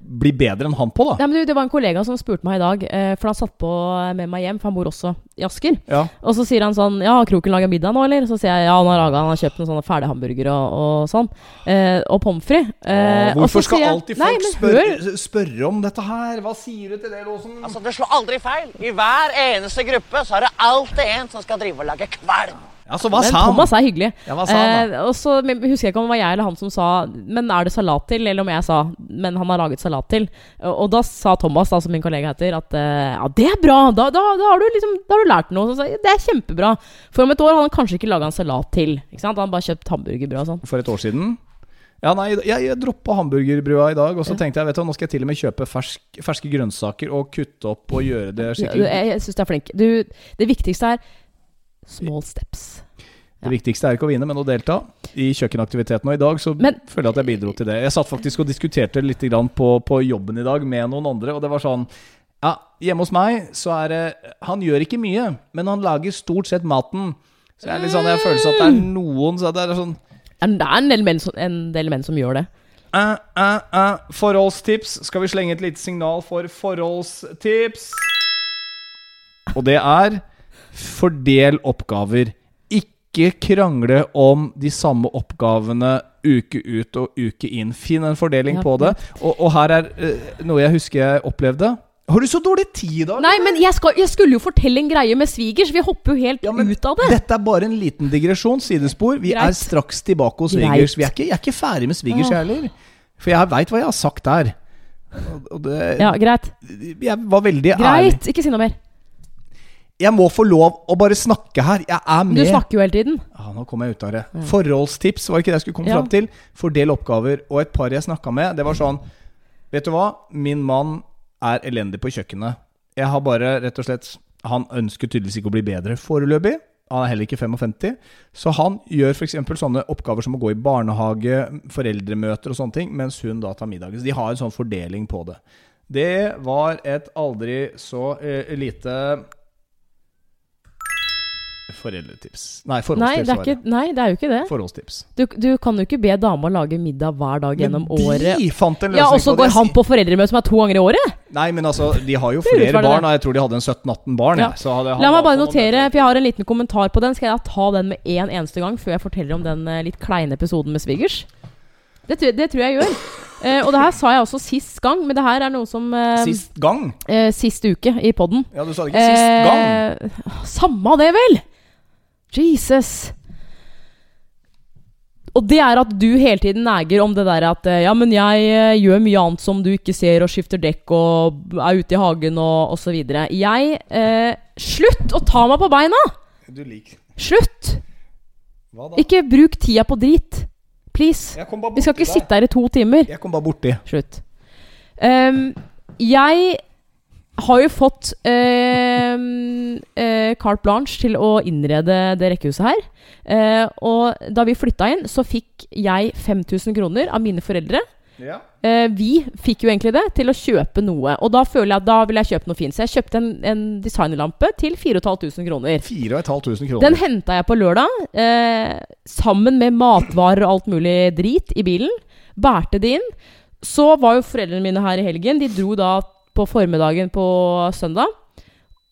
bli bedre enn han på, da. Nei, men du, Det var en kollega som spurte meg i dag, eh, for han satt på med meg hjem, for han bor også i Asker. Ja. Og så sier han sånn Ja, har Kroken laga middag nå, eller? Så sier jeg ja, han har laga Han har kjøpt noen sånne ferdige hamburgere og, og sånn. Eh, og pommes frites. Eh, Hvorfor skal jeg- alltid folk nei, spørre, spørre om dette her? Hva sier du til det, Låsen? Altså, Det slår aldri feil. I hver eneste gruppe så er det alltid en som skal drive og lage kvalm. Ja, så hva Men sa han? Thomas er hyggelig. Ja, hva sa han da? Eh, og så husker jeg ikke om det var jeg eller han som sa 'men er det salat til', eller om jeg sa 'men han har laget salat til'. Og, da sa Thomas, da, som min kollega heter, at eh, 'ja, det er bra', da, da, da, har, du liksom, da har du lært noe. Så det er kjempebra. For om et år hadde han kanskje ikke laga en salat til. Ikke sant? Han bare kjøpt hamburgerbrød og sånn. For et år siden? Ja, nei, jeg, jeg droppa hamburgerbrua i dag, og så Ja. tenkte jeg vet du, nå skal jeg til og med kjøpe fersk, ferske grønnsaker og kutte opp og gjøre det Ja, skikkelig. Jeg, jeg syns du er flink. Du, det viktigste er small steps. Det viktigste er ikke å vinne, men å delta i kjøkkenaktiviteten. Og i dag så Men- føler jeg at jeg bidro til det. Jeg satt faktisk og diskuterte litt på, på jobben i dag med noen andre, og det var sånn Ja, hjemme hos meg så er det Han gjør ikke mye, men han lager stort sett maten. Så jeg er litt sånn, jeg har følelsen at det er noen så det er sånn Det er en del menn som, en del menn som gjør det. Uh, uh, uh. Forholdstips. Skal vi slenge et lite signal for forholdstips? Og det er fordel oppgaver. Ikke krangle om de samme oppgavene uke ut og uke inn. Finn en fordeling Ja, på det. Og, og her er eh, noe jeg husker jeg opplevde. Har du så dårlig tid i dag? Nei, men jeg, skal, jeg skulle jo fortelle en greie med svigers. Vi hopper jo helt Ja, ut av det. Dette er bare en liten digresjon, sidespor. Vi Greit. er straks tilbake hos svigers. Vi er ikke, jeg er ikke ferdig med svigers, jeg heller. For jeg veit hva jeg har sagt der. Det, Ja, greit. Jeg var veldig ærlig. Greit, ikke si noe mer. Jeg må få lov å bare snakke her. Jeg er med. Du snakker jo hele tiden. Ja, nå kom jeg ut av det. Forholdstips var ikke det jeg skulle komme Ja. fram til. Fordel oppgaver. Og et par jeg snakka med, det var sånn Vet du hva? Min mann er elendig på kjøkkenet. Jeg har bare rett og slett Han ønsker tydeligvis ikke å bli bedre foreløpig. Han er heller ikke 55. Så han gjør f.eks. sånne oppgaver som å gå i barnehage, foreldremøter og sånne ting, mens hun da tar middagen. Så de har en sånn fordeling på det. Det var et aldri så uh, lite Foreldretips. Nei, Nei det, er ikke, nei, det er jo ikke det. Forholdstips. Du, du kan jo ikke be dama lage middag hver dag gjennom Men året. de fant en løsning Ja, Og så går han på foreldremøte som er to ganger i året? Nei, men altså, de har jo er flere barn. Og jeg tror de hadde en 17-18 barn. Ja. Ja. Så hadde han La meg bare notere, for jeg har en liten kommentar på den. Skal jeg ta den med en eneste gang før jeg forteller om den eh, litt kleine episoden med svigers? Det, tror- det tror jeg gjør. (laughs) Eh, og det her sa jeg også sist gang, men det her er noe som eh, Sist gang? eh, Sist uke i poden. Ja, du sa det ikke sist gang. Eh, samme av det, vel! Jesus. Og det er at du hele tiden neger om det der at eh, Ja, men jeg eh, gjør mye annet som du ikke ser, og skifter dekk og er ute i hagen og osv. Jeg eh, Slutt å ta meg på beina! Du liker Slutt! Hva da? Ikke bruk tida på drit. Please. Vi skal ikke deg. sitte her i to timer. Jeg kom bare borti. Slutt. Um, jeg har jo fått eh, eh, carte blanche til å innrede det rekkehuset her. Eh, og da vi flytta inn, så fikk jeg 5000 kroner av mine foreldre. Ja. Eh, vi fikk jo egentlig det til å kjøpe noe. Og da føler jeg at da vil jeg kjøpe noe fint. Så jeg kjøpte en, en designerlampe til 4500 kroner. 4500 kroner. Den henta jeg på lørdag, eh, sammen med matvarer og alt mulig drit i bilen. Bærte det inn. Så var jo foreldrene mine her i helgen. De dro da på formiddagen på søndag.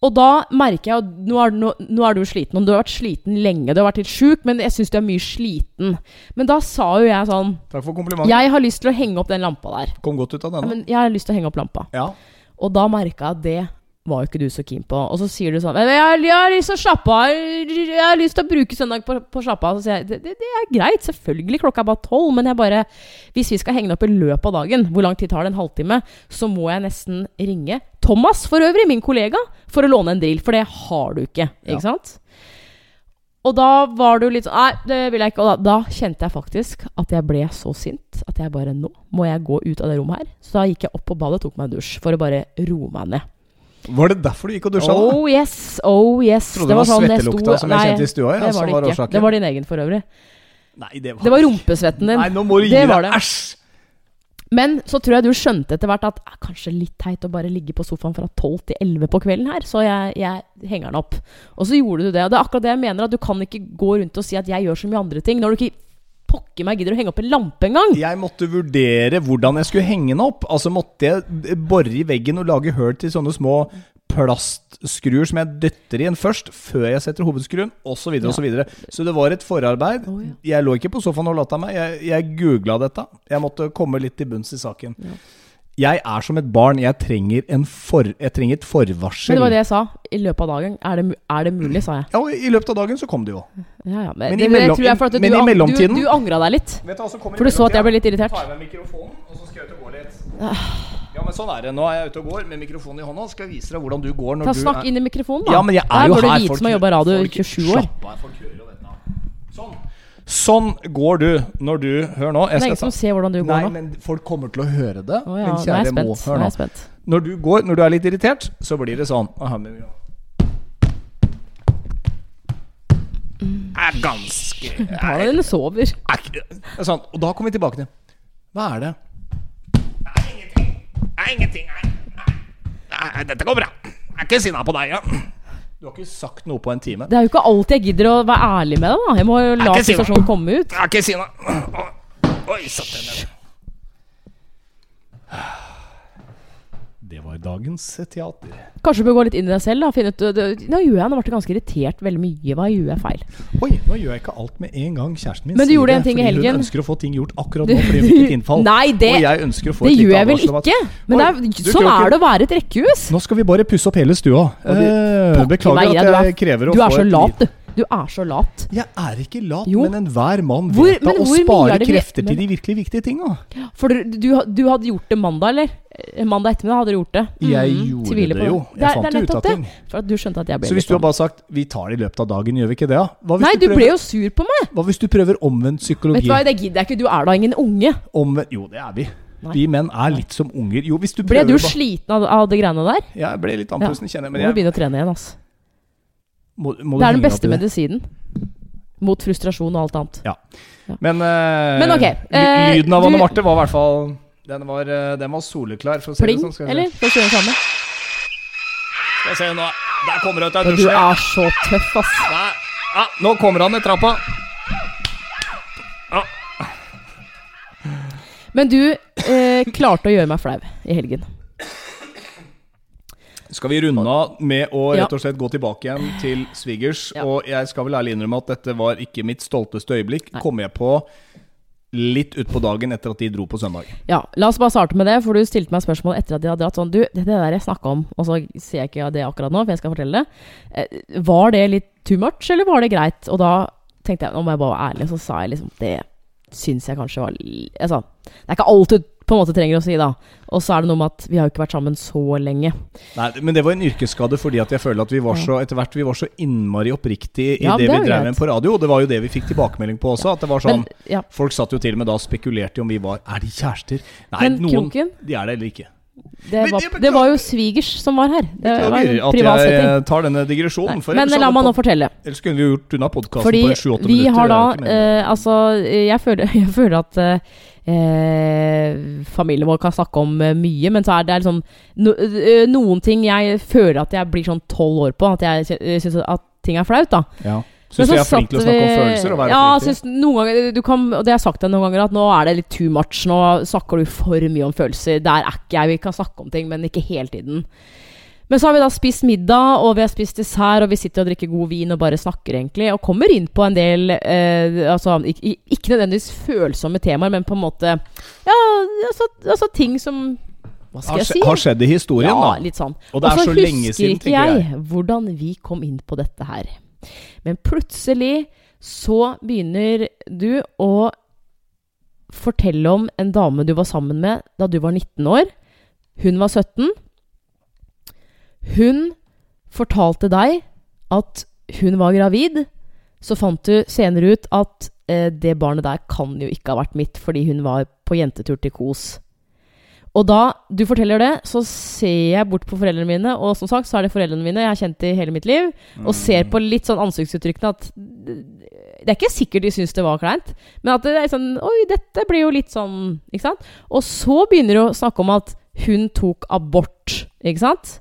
Og da merker jeg at nå er, nå, nå er du sliten. Og du har vært sliten lenge. Du har vært litt sjuk, men jeg syns du er mye sliten. Men da sa jo jeg sånn Takk for komplimentet. Jeg har lyst til å henge opp den lampa der. Kom godt ut av Ja, men jeg har lyst til å henge opp lampa. Ja. Og da merka jeg at det var jo ikke du så keen på. Og så sier du sånn jeg, jeg har lyst til å slappe av. Jeg har lyst til å bruke søndag på, på slappe av. Så sier jeg det, det, det er greit, selvfølgelig. Klokka er bare tolv. Men jeg bare Hvis vi skal henge det opp i løpet av dagen, hvor lang tid tar det? En halvtime? Så må jeg nesten ringe Thomas, for øvrig, min kollega, for å låne en drill. For det har du ikke. Ikke Ja. sant? Og da var du litt sånn Nei, det vil jeg ikke. Og da, da kjente jeg faktisk at jeg ble så sint at jeg bare Nå må jeg gå ut av det rommet her. Så da gikk jeg opp på badet og tok meg en dusj for å bare roe meg ned. Var det derfor du gikk og dusja? da? Oh yes, oh yes. Trodde det var sånn jeg svettelukta som jeg Nei, kjente i stua. Ja, det var det var ikke. årsaken. Det var din egen, for øvrig. Nei, det var, Det var rumpesvetten din. Nei, nå må du gi Det deg. det. Æsj! Men så tror jeg du skjønte etter hvert at det er kanskje litt teit å bare ligge på sofaen fra 12 til 11 på kvelden her, så jeg, jeg henger den opp. Og så gjorde du det. Og det er akkurat det jeg mener, at du kan ikke gå rundt og si at jeg gjør så mye andre ting, når du ikke pokker meg gidder å henge opp en lampe engang. Jeg måtte vurdere hvordan jeg skulle henge den opp. Altså måtte jeg bore i veggen og lage hull til sånne små plastskruer som jeg døtter igjen først, før jeg setter hovedskruen, osv. Så, videre, og så, så det var et forarbeid. Oh, ja. Jeg lå ikke på sofaen og latta meg. Jeg, jeg googla dette. Jeg måtte komme litt til bunns i saken. Ja. Jeg er som et barn. Jeg trenger, en for, jeg trenger et forvarsel. Men det var det jeg sa. I løpet av dagen. Er det, er det mulig, sa jeg. Ja, og I løpet av dagen så kom det jo. Ja, ja, Men men, i mellom- jeg jeg men du, i mellomtiden- Du, du angra deg litt. Vet du For du så at jeg ble litt irritert. tar jeg med mikrofonen, og så skal jeg ut og gå litt. Ja, men sånn er det. Nå er jeg ute og går med mikrofonen i hånda Skal jeg vise deg hvordan du går når Ta du Snakk er inn i mikrofonen, da. Ja, men jeg er Der jo her. Folk, som har radio i folk- 27 år. Slapp av, folk hører jo dette. Sånn. Sånn går du når du Hør nå. Det er ingen som ser hvordan du går Nei, nå. men folk kommer til å høre det. Oh, ja, Min nå kjære. Mo. Nå Hør nå. spent. Når du går, når du er litt irritert, så blir det sånn Aha, men, ja. Er ganske (laughs) Barna eller sover. er er sånn. Og da kommer vi tilbake til Hva er det? Det er ingenting. Det er ingenting. Nei, dette går bra. Jeg er ikke sinna på deg, ja. Du har ikke sagt noe på en time. Det er jo ikke alltid jeg gidder å være ærlig med deg, da. Jeg må jo la situasjonen komme ut. Jeg er ikke sinna. Oi, satt den ned. Dagens teater. Kanskje du bør gå litt inn i deg selv. da Finne ut, det, Nå gjør jeg, nå ble jeg ganske irritert veldig mye. Hva gjør jeg feil? Oi, nå gjør jeg ikke alt med en gang. Kjæresten min Men du gjorde det en ting i helgen. Hun ønsker å få ting gjort akkurat nå fordi hun fikk et innfall. (laughs) Nei, det, og jeg ønsker å få det et gjør jeg vel ikke. Men det er, du sånn er det å være et rekkehus. Nå skal vi bare pusse opp hele stua. Eh, beklager meg, at jeg krever å få et Du er så lat, du. Du er så lat. Jeg er ikke lat, Jo. men enhver mann Hvor- vet da å spare er krefter til de virkelig viktige tinga. For du, du, du hadde gjort det mandag, eller? Eh, Mandag ettermiddag hadde du gjort det. Jeg mm. gjorde tviler det jo. Jeg det, fant det ut av ting. For at du skjønte at jeg ble Så hvis du har sånn. bare sagt 'vi tar det i løpet av dagen', gjør vi ikke det? hvis, Nei, du, du prøver, ble jo sur på meg. hva hvis du prøver omvendt psykologi? Vet du hva, det gidder jeg ikke. Du er da ingen unge. Omvendt, jo, det er vi. Nei. Vi menn er litt som unger. Jo, hvis du Ble du sliten av, av det greiene der? Ja, Jeg ble litt andpusten, kjenner jeg. Men jeg, må begynne å trene igjen, ass. Må, må Det er den beste medisinen. Mot frustrasjon og alt annet. Men, uh, Men ok, ly- eh, lyden av Anne Marte var i hvert fall Den var, eh, den var soleklar. For å si det sånn. Skal eller? Skal vi se det samme? Skal vi se nå. Der kommer det ut av Du er så tøff, ass. Nei. Ja, nå kommer han ned trappa. Men du eh, klarte å gjøre meg flau i helgen. Skal vi runde av med å rett og slett gå tilbake igjen til svigers? Ja. Og jeg skal vel ærlig innrømme at dette var ikke mitt stolteste øyeblikk. Nei. Kom jeg på litt utpå dagen etter at de dro på søndag. Ja, La oss bare starte med det, for du stilte meg spørsmål etter at de hadde dratt sånn Du, det, der jeg snakka om, og så ser jeg ikke det akkurat nå, for jeg skal fortelle det. Eh, var det litt too much, eller var det greit? Og da tenkte jeg, må jeg bare være ærlig, så sa jeg liksom Det syns jeg kanskje var Altså, det er ikke alt du på en måte trenger å si, da. Og så er det noe med at vi har jo ikke vært sammen så lenge. Nei, Men det var en yrkesskade fordi at jeg føler at vi var så etter hvert vi var så innmari oppriktige i Ja, det, det vi drev med på radio. Det var jo det vi fikk tilbakemelding på også. At det var sånn Men ja, Folk satt jo til og med da og spekulerte i om vi var Er de kjærester? Nei, Men noen Kroken? De er det eller ikke. Det var, det var jo svigers som var her. Det var en at privat setting. Jeg tar denne digresjonen. For Men ellers la meg nå fortelle. Ellers kunne vi gjort unna podkasten på 7-8 vi har da ikke meningen. eh, Altså, jeg føler, (laughs) jeg føler at uh, eh, familien vår kan snakke om eh, mye, men så er det liksom no, eh, noen ting jeg føler at jeg blir sånn tolv år på. At jeg uh, syns at ting er flaut, da. ja. Syns vi er flinke til å snakke om følelser og være ja, synes noen ganger du kan, Og det har jeg sagt deg noen ganger, at nå er det litt too much. Nå snakker du for mye om følelser. Der er ikke jeg. Vi kan snakke om ting, men ikke hele tiden. Men så har vi da spist middag, og vi har spist dessert, og vi sitter og drikker god vin og bare snakker, egentlig. Og kommer inn på en del eh, altså, ikke, ikke nødvendigvis følsomme temaer, men på en måte Ja, altså, altså ting som Hva skal jeg si? har skjedd i historien, ja, da. litt sånn. Og det er så så lenge husker siden, ikke tenker jeg, jeg. hvordan vi kom inn på dette her. Men plutselig så begynner du å fortelle om en dame du var sammen med da du var 19 år. Hun var 17. Hun fortalte deg at hun var gravid. Så fant du senere ut at eh, det barnet der kan jo ikke ha vært mitt, fordi hun var på jentetur til Kos. Og da du forteller det, så ser jeg bort på foreldrene mine, og som sagt så er det foreldrene mine jeg har kjent i hele mitt liv, og Mm. ser på litt sånn ansiktsuttrykkene at det er ikke sikkert de syns det var kleint, men at det er sånn Oi, dette blir jo litt sånn Ikke sant? Og så begynner du å snakke om at hun tok abort, ikke sant?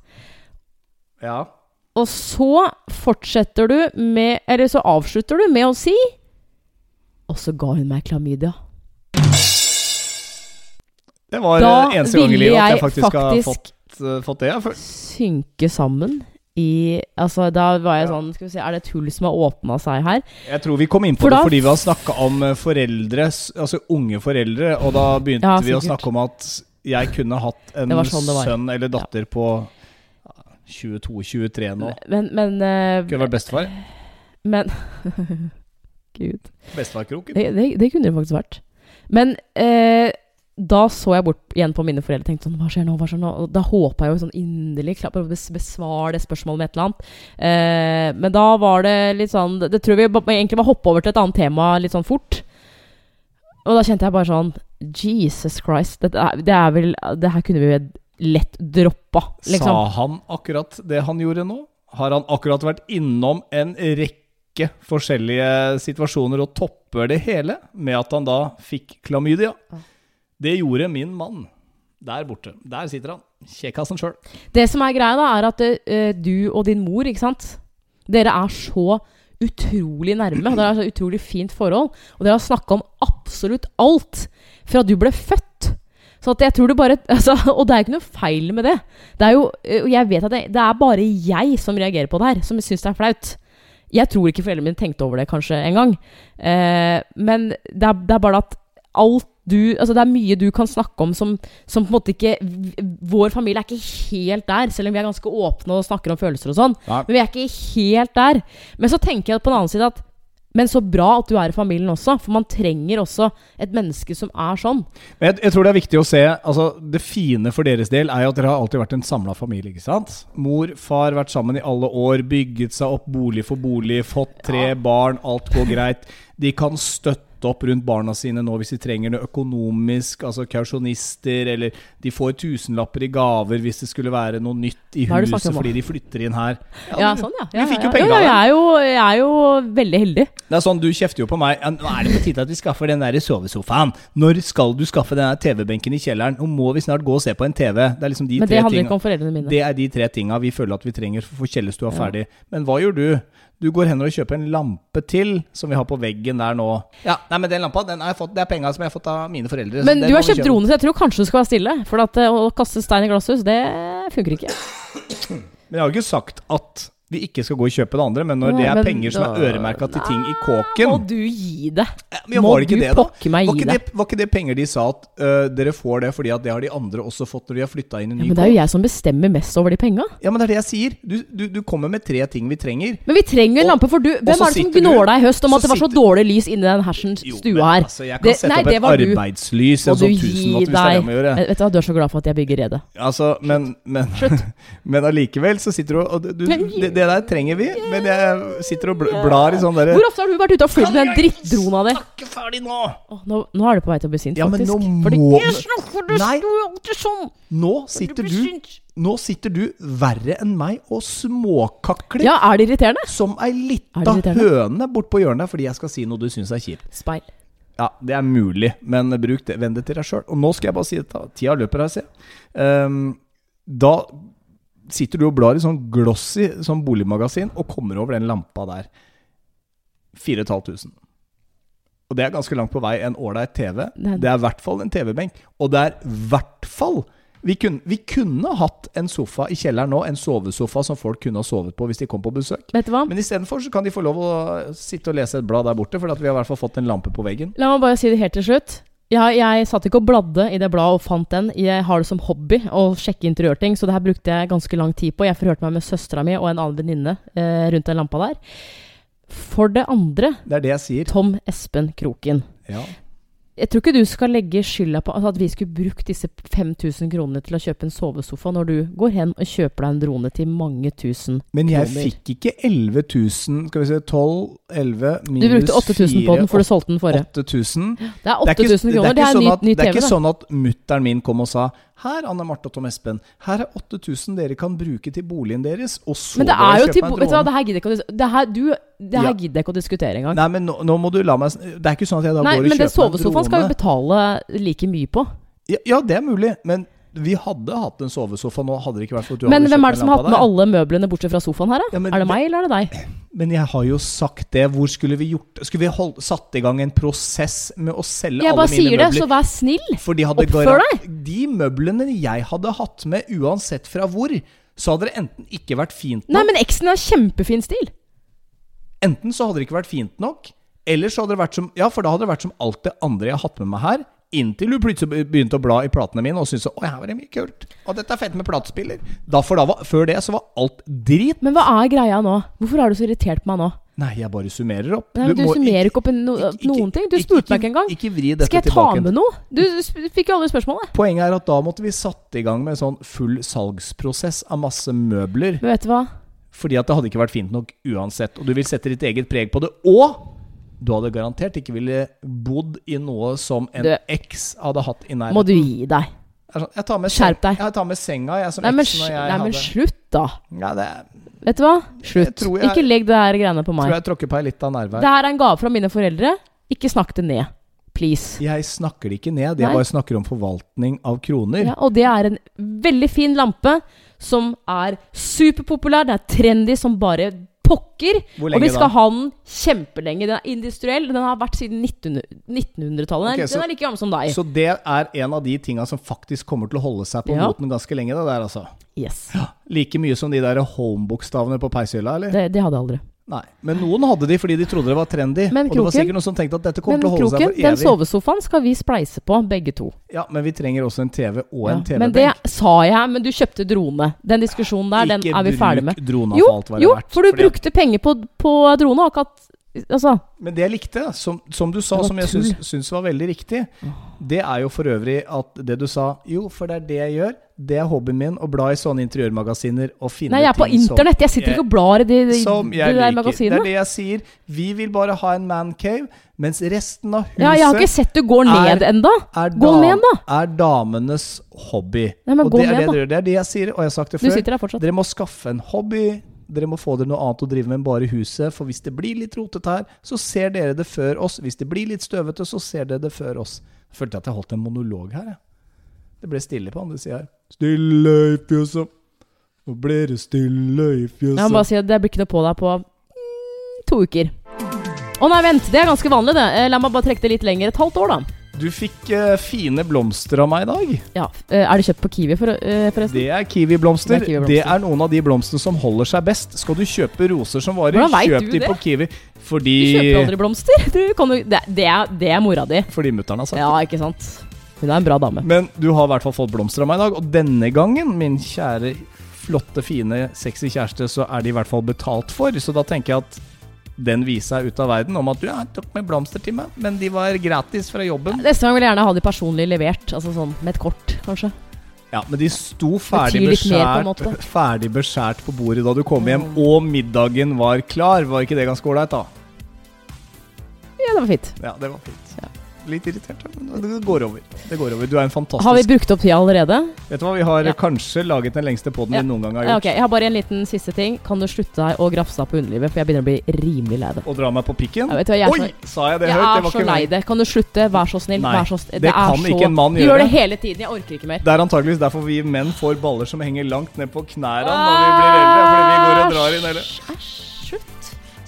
Ja. Og så fortsetter du med Eller så avslutter du med å si Og så ga hun meg klamydia. Det var Da eh, eneste gang i livet at jeg faktisk, faktisk, har fått, uh, fått det. Jeg Synke sammen i Altså, da var jeg Ja. sånn Skal vi se, er det et hull som har åpna seg her? Jeg tror vi kom inn på For det da- fordi vi har snakka om eh, foreldre, altså unge foreldre, og da begynte Ja, vi å snakke om at jeg kunne hatt en sånn sønn eller datter på 22-23 nå. Men, men, uh, Kunne vært bestefar. men (laughs) Gud. Bestefarkroken. Det, det, det kunne det faktisk vært. Men eh, da så jeg bort igjen på mine foreldre og tenkte sånn Hva skjer nå? Hva skjer nå? Og da håpa jeg jo sånn inderlig klart på å besvare det spørsmålet med et eller annet. Eh, men da var det litt sånn Det tror vi egentlig var hoppe over til et annet tema litt sånn fort. Og da kjente jeg bare sånn Jesus Christ. Dette er, det er vel Det her kunne vi jo lett droppa, liksom. Sa han akkurat det han gjorde nå? Har han akkurat vært innom en rekke forskjellige situasjoner og topper det hele med at han da fikk klamydia? Det gjorde min mann. Der borte. Der sitter han. Kjekkasen sjøl. Det som er greia, da, er at uh, du og din mor, ikke sant Dere er så utrolig nærme. Dere har så utrolig fint forhold. Og dere har snakka om absolutt alt fra du ble født. Så jeg tror det bare (laughs) altså, Og det er ikke noe feil med det. Det er jo, uh, jeg vet at det, det er bare jeg som reagerer på det her, som syns det er flaut. Jeg tror ikke foreldrene mine tenkte over det kanskje engang. Eh, men det er, det er bare at alt du Altså det er mye du kan snakke om som, som på en måte ikke Vår familie er ikke helt der, selv om vi er ganske åpne og snakker om følelser og sånn. Nei. Men vi er ikke helt der. Men så tenker jeg på den annen side at Men så bra at du er i familien også, for man trenger også et menneske som er sånn. Jeg, jeg tror det er viktig å se altså Det fine for deres del er jo at dere har alltid vært en samla familie. ikke sant? Mor, far, vært sammen i alle år, bygget seg opp bolig for bolig, fått tre barn, alt går greit. De kan støtte opp rundt barna sine nå hvis de trenger det økonomisk, altså kausjonister, eller de får tusenlapper i gaver hvis det skulle være noe nytt i huset fordi de flytter inn her. Ja, ja sånn, ja. Vi ja, fikk jo penger av det. jeg, er jo, jeg er jo veldig heldig. Det er sånn, Du kjefter jo på meg. Nå er det på tide at vi skaffer den der sovesofaen. Når skal du skaffe den TV-benken i kjelleren? Nå må vi snart gå og se på en TV. Det er liksom de Men tre det handler tinga- ikke om foreldrene mine. Det er de tre tinga vi føler at vi trenger for å få kjellerstua Ja. ferdig. Men hva gjør du? Du går hen og kjøper en lampe til, som vi har på veggen der nå. Ja, nei, men den lampa, den har jeg fått, det er penga som jeg har fått av mine foreldre. Men du har kjøpt drone, så jeg tror kanskje du skal være stille. For at, eh, å kaste stein i glasshus, det funker ikke. Men jeg har jo ikke sagt at vi ikke skal gå og kjøpe det andre, men når det er men penger som er øremerka til ting i kåken Må du gi det? Ja, Må det ikke du det, pokke meg gi det? var ikke det penger de sa at uh, dere får det fordi at det har de andre også fått når de har flytta inn i Ja, ny men det er jo jeg som bestemmer mest over de penga. Ja, men det er det jeg sier. Du, du, du kommer med tre ting vi trenger. Men vi trenger en Og- lampe, for du Hvem er det som gnåla i høst om at det var så dårlig lys inni den hersens Jo, stua men her? Altså, jeg kan Det- sette nei, opp et arbeidslys, Må en du sånn tusenwatt, hvis det er det gjør. Vet du hva, du er så glad for at jeg bygger redet. Altså, men Men, (laughs) men allikevel så sitter du og du, Men- det, det der trenger vi, men jeg sitter og bl- blar i sånn derre Hvor ofte har du vært ute og flydd med den drittdrona di? Snakke ferdig nå! Åh, nå, nå er du på vei til å bli sint, Ja, men faktisk. nå Fordi må- Jeg snakker, du Nei. står jo alltid sånn! Nå sitter du Nå sitter du verre enn meg og småkakler Ja, er det irriterende? som ei lita det høne bort på hjørnet fordi jeg skal si noe du syns er kjipt. Speil. Ja, det er mulig, men bruk det, vend det til deg sjøl. Og nå skal jeg bare si dette. Tida løper her, ser jeg. Um, da sitter du og blar i sånn glossy sånn boligmagasin og kommer over den lampa der. 4500. Og det er ganske langt på vei en ålreit TV. Det er- i hvert fall en TV-benk. Og det er i hvert fall vi kunne, vi kunne hatt en sofa i kjelleren nå, en sovesofa som folk kunne ha sovet på hvis de kom på besøk. Vet du hva? Men istedenfor så kan de få lov å sitte og lese et blad der borte, for at vi har i hvert fall fått en lampe på veggen. La meg bare si det helt til slutt. Jeg, jeg satt ikke og bladde i det bladet og fant den. Jeg har det som hobby å sjekke interiørting, så det her brukte jeg ganske lang tid på. Jeg forhørte meg med søstera mi og en annen venninne eh, rundt den lampa der. For det andre, Det det. Tom Espen Kroken. Ja. Jeg tror ikke du skal legge skylda på altså, at vi skulle brukt disse 5000 kronene til å kjøpe en sovesofa, når du går hen og kjøper deg en drone til mange tusen kroner. Men jeg fikk ikke 11 000 Skal vi se 12, 11 minus 4 Du brukte 8000 på den, for du solgte den forrige. 8000. Det er Det er ikke, 8000 det er kroner. Det er sånn ny, at, det er ikke sånn at mutter'n min kom og sa Her, Anne Marte og Tom Espen, her er 8000 dere kan bruke til boligen deres, og så Men det er jo til Vet du hva, det her gidder jeg Ja. gidder jeg ikke å diskutere engang. Nei, men nå, nå må du la meg Det er ikke sånn at jeg da Nei, går og kjøper en drone. Men en sovesofaen skal vi betale like mye på. Ja, ja, det er mulig, men vi hadde hatt en sovesofa nå, hadde det ikke vært for at du Men hvem er det som har hatt med alle møblene bortsett fra sofaen her, da? Ja, er det det- meg, eller er det deg? Men jeg har jo sagt det. Hvor skulle vi gjort Skulle vi holdt, satt i gang en prosess med å selge Jeg alle bare sier det, så vær snill! For de hadde Oppfør deg! De møblene jeg hadde hatt med, uansett fra hvor, så hadde det enten ikke vært fint nok Nei, men eksen har kjempefin stil. Enten så hadde det ikke vært fint nok, eller så hadde det vært som Ja, for da hadde det vært som alt det andre jeg har hatt med meg her. Inntil du plutselig begynte å bla i platene mine og syntes at her var det mye kult. Og dette er fett med platespiller. Da, for da var, før det så var alt drit. Men hva er greia nå? Hvorfor har du så irritert på meg nå? Nei, jeg bare summerer opp. Nei, men Du, må summerer ikke opp en no, ikke- noen ting. Du spurte meg ikke engang. Ikke vri dette Skal jeg ta med noe? Du sp- fikk jo alle spørsmålene. Poenget er at da måtte vi satt i gang med en sånn full salgsprosess av masse møbler. Men vet du hva? Fordi at det hadde ikke vært fint nok uansett. Og du vil sette ditt eget preg på det. Og du hadde garantert ikke ville bodd i noe som en Du- eks hadde hatt i Må du gi deg. Det er sånn, Jeg tar med, Skjerp deg. Jeg tar med senga, jeg, som Nei, men, eks når sl- jeg nei, men slutt, da. ja, det Vet du hva? Slutt. jeg- Ikke legg det her greiene på meg. Tror jeg tråkker på ei lita nerve Det her. her er en gave fra mine foreldre. Ikke snakk det ned. Please. Jeg snakker det ikke ned. Jeg Nei. bare snakker om forvaltning av kroner. Ja, og det er en veldig fin lampe som er superpopulær. Det er trendy som bare pokker. Og vi skal da? ha den kjempelenge. Den er industriell. Den har vært siden 1900 1900-tallet. Ok, så- den er like gammel som deg. Så det er en av de tinga som faktisk kommer til å holde seg på Ja. moten ganske lenge. Det der, altså. Yes. (gasps) Like mye som de der home-bokstavene på peishylla, eller? Det, det hadde jeg aldri. Nei. Men noen hadde de fordi de trodde det var trendy. Men og det var sikkert noen som tenkte at dette kommer til å holde Kroken, seg for evig. den sovesofaen skal vi spleise på, begge to. Ja, Men vi trenger også en TV og Ja. en Men det sa jeg, men du kjøpte drone. Den diskusjonen der, den er vi ferdig med. Ikke bruk drone Jo, for alt hva det jo, er verdt. for du fordi brukte penger på, på drone. og Akkurat Altså, Men det jeg likte, som, som du sa, som jeg syns, syns var veldig riktig, det er jo for øvrig at det du sa Jo, for det er det jeg gjør. Det er hobbyen min, å bla i sånne interiørmagasiner og finne nei, jeg er på internett. Jeg sitter ikke og blar i de, de, Som de jeg der liker. Det er det jeg sier. Vi vil bare ha en mancave, mens resten av huset Ja, jeg har ikke sett du går er- ned enda. er, Gå ned, da. er damenes hobby. Nei, men og gå det er ned, det, da. det er det jeg sier, og jeg har sagt det Du før. sitter der fortsatt. Dere må skaffe en hobby. Dere må få dere noe annet å drive med enn bare huset. For hvis det blir litt rotete her, så ser dere det før oss. Hvis det blir litt støvete, så ser dere det før oss. Jeg følte at jeg holdt en monolog her, jeg. Det ble stille på andre sida her. Stille i fjøset. Nå ble det stille i fjøset. Jeg må bare si at det blir ikke noe på deg på mm, to uker. Å nei, vent. Det er ganske vanlig, det. Eh, La meg bare trekke det litt lenger. Et halvt år, da. Du fikk uh, fine blomster av meg i dag. Ja. uh, Er det kjøpt på Kiwi, for, uh, forresten? Det er Kiwi-blomster. Det, er det, er noen av de blomstene som holder seg best. Skal du kjøpe roser som varer, kjøp du de det? på Kiwi. Fordi, Du kjøper aldri blomster. (laughs) Du kan det, det, er, det er mora di. fordi mutter'n har sagt det. Ja, ikke sant? Hun er en bra dame. Men du har i hvert fall fått blomster av meg i dag, og denne gangen, min kjære, flotte, fine, sexy kjæreste, så er de i hvert fall betalt for. Så da tenker jeg at den viser seg ut av verden om at du ja, jeg tok med blomster til meg, men de var gratis fra jobben. Neste gang vil jeg gjerne ha de personlig levert. Altså sånn med et kort, kanskje. Ja, Men de sto ferdig på beskjært, ferdig beskjært på bordet da du kom hjem, og middagen var klar. Var ikke det ganske ålreit, da? Ja, det var fint. Ja, det var fint. Ja. Litt irritert, men det går over. Det går over. Du er en fantastisk Har vi brukt opp tida allerede? Vet du hva, vi har Ja. kanskje laget den lengste poden Ja. vi noen gang har gjort. ok, Jeg har bare en liten siste ting. Kan du slutte deg å grafse deg på underlivet? For jeg begynner å bli rimelig lei det. Og dra meg på pikken. Hva, jeg Oi, sa jeg det høyt? Jeg er så lei det. Kan du slutte? Vær så snill. Nei, Vær så snill. det det kan så... ikke en mann gjøre. Du gjør det hele tiden. Jeg orker ikke mer. Det er antageligvis derfor vi menn får baller som henger langt ned på knærne når vi blir eldre. Fordi vi går og drar æsj, slutt.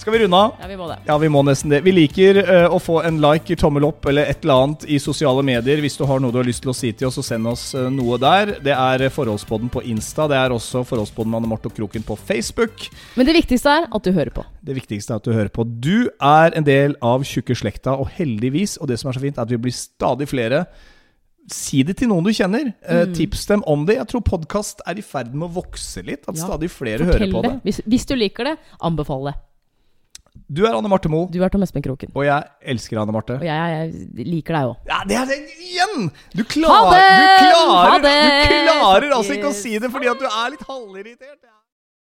Skal vi runde av? Ja, vi må det. Ja, vi må nesten det. Vi liker uh, å få en like, tommel opp eller et eller annet i sosiale medier. Hvis du har noe du har lyst til å si til oss, så send oss uh, noe der. Det er eh, Forholdspodden på Insta. Det er også Forholdspodden med Anne Marte og Kroken på Facebook. Men det viktigste er at du hører på. Det viktigste er at du hører på. Du er en del av tjukke slekta, og heldigvis, og det som er så fint, er at vi blir stadig flere. Si det til noen du kjenner. Mm. tips dem om det. Jeg tror podkast er i ferd med å vokse litt. At Ja, stadig flere hører på det. det. Hvis, hvis du liker det, anbefal det. Du er Anne Marte Moe, Du er Tom Espen Kroken. og jeg elsker Anne Marte. Og jeg, jeg liker deg òg. Ja, det er det igjen! Du Ha klarer, det! du klarer, Ha du klarer altså ikke å si det fordi at du er litt halvirritert.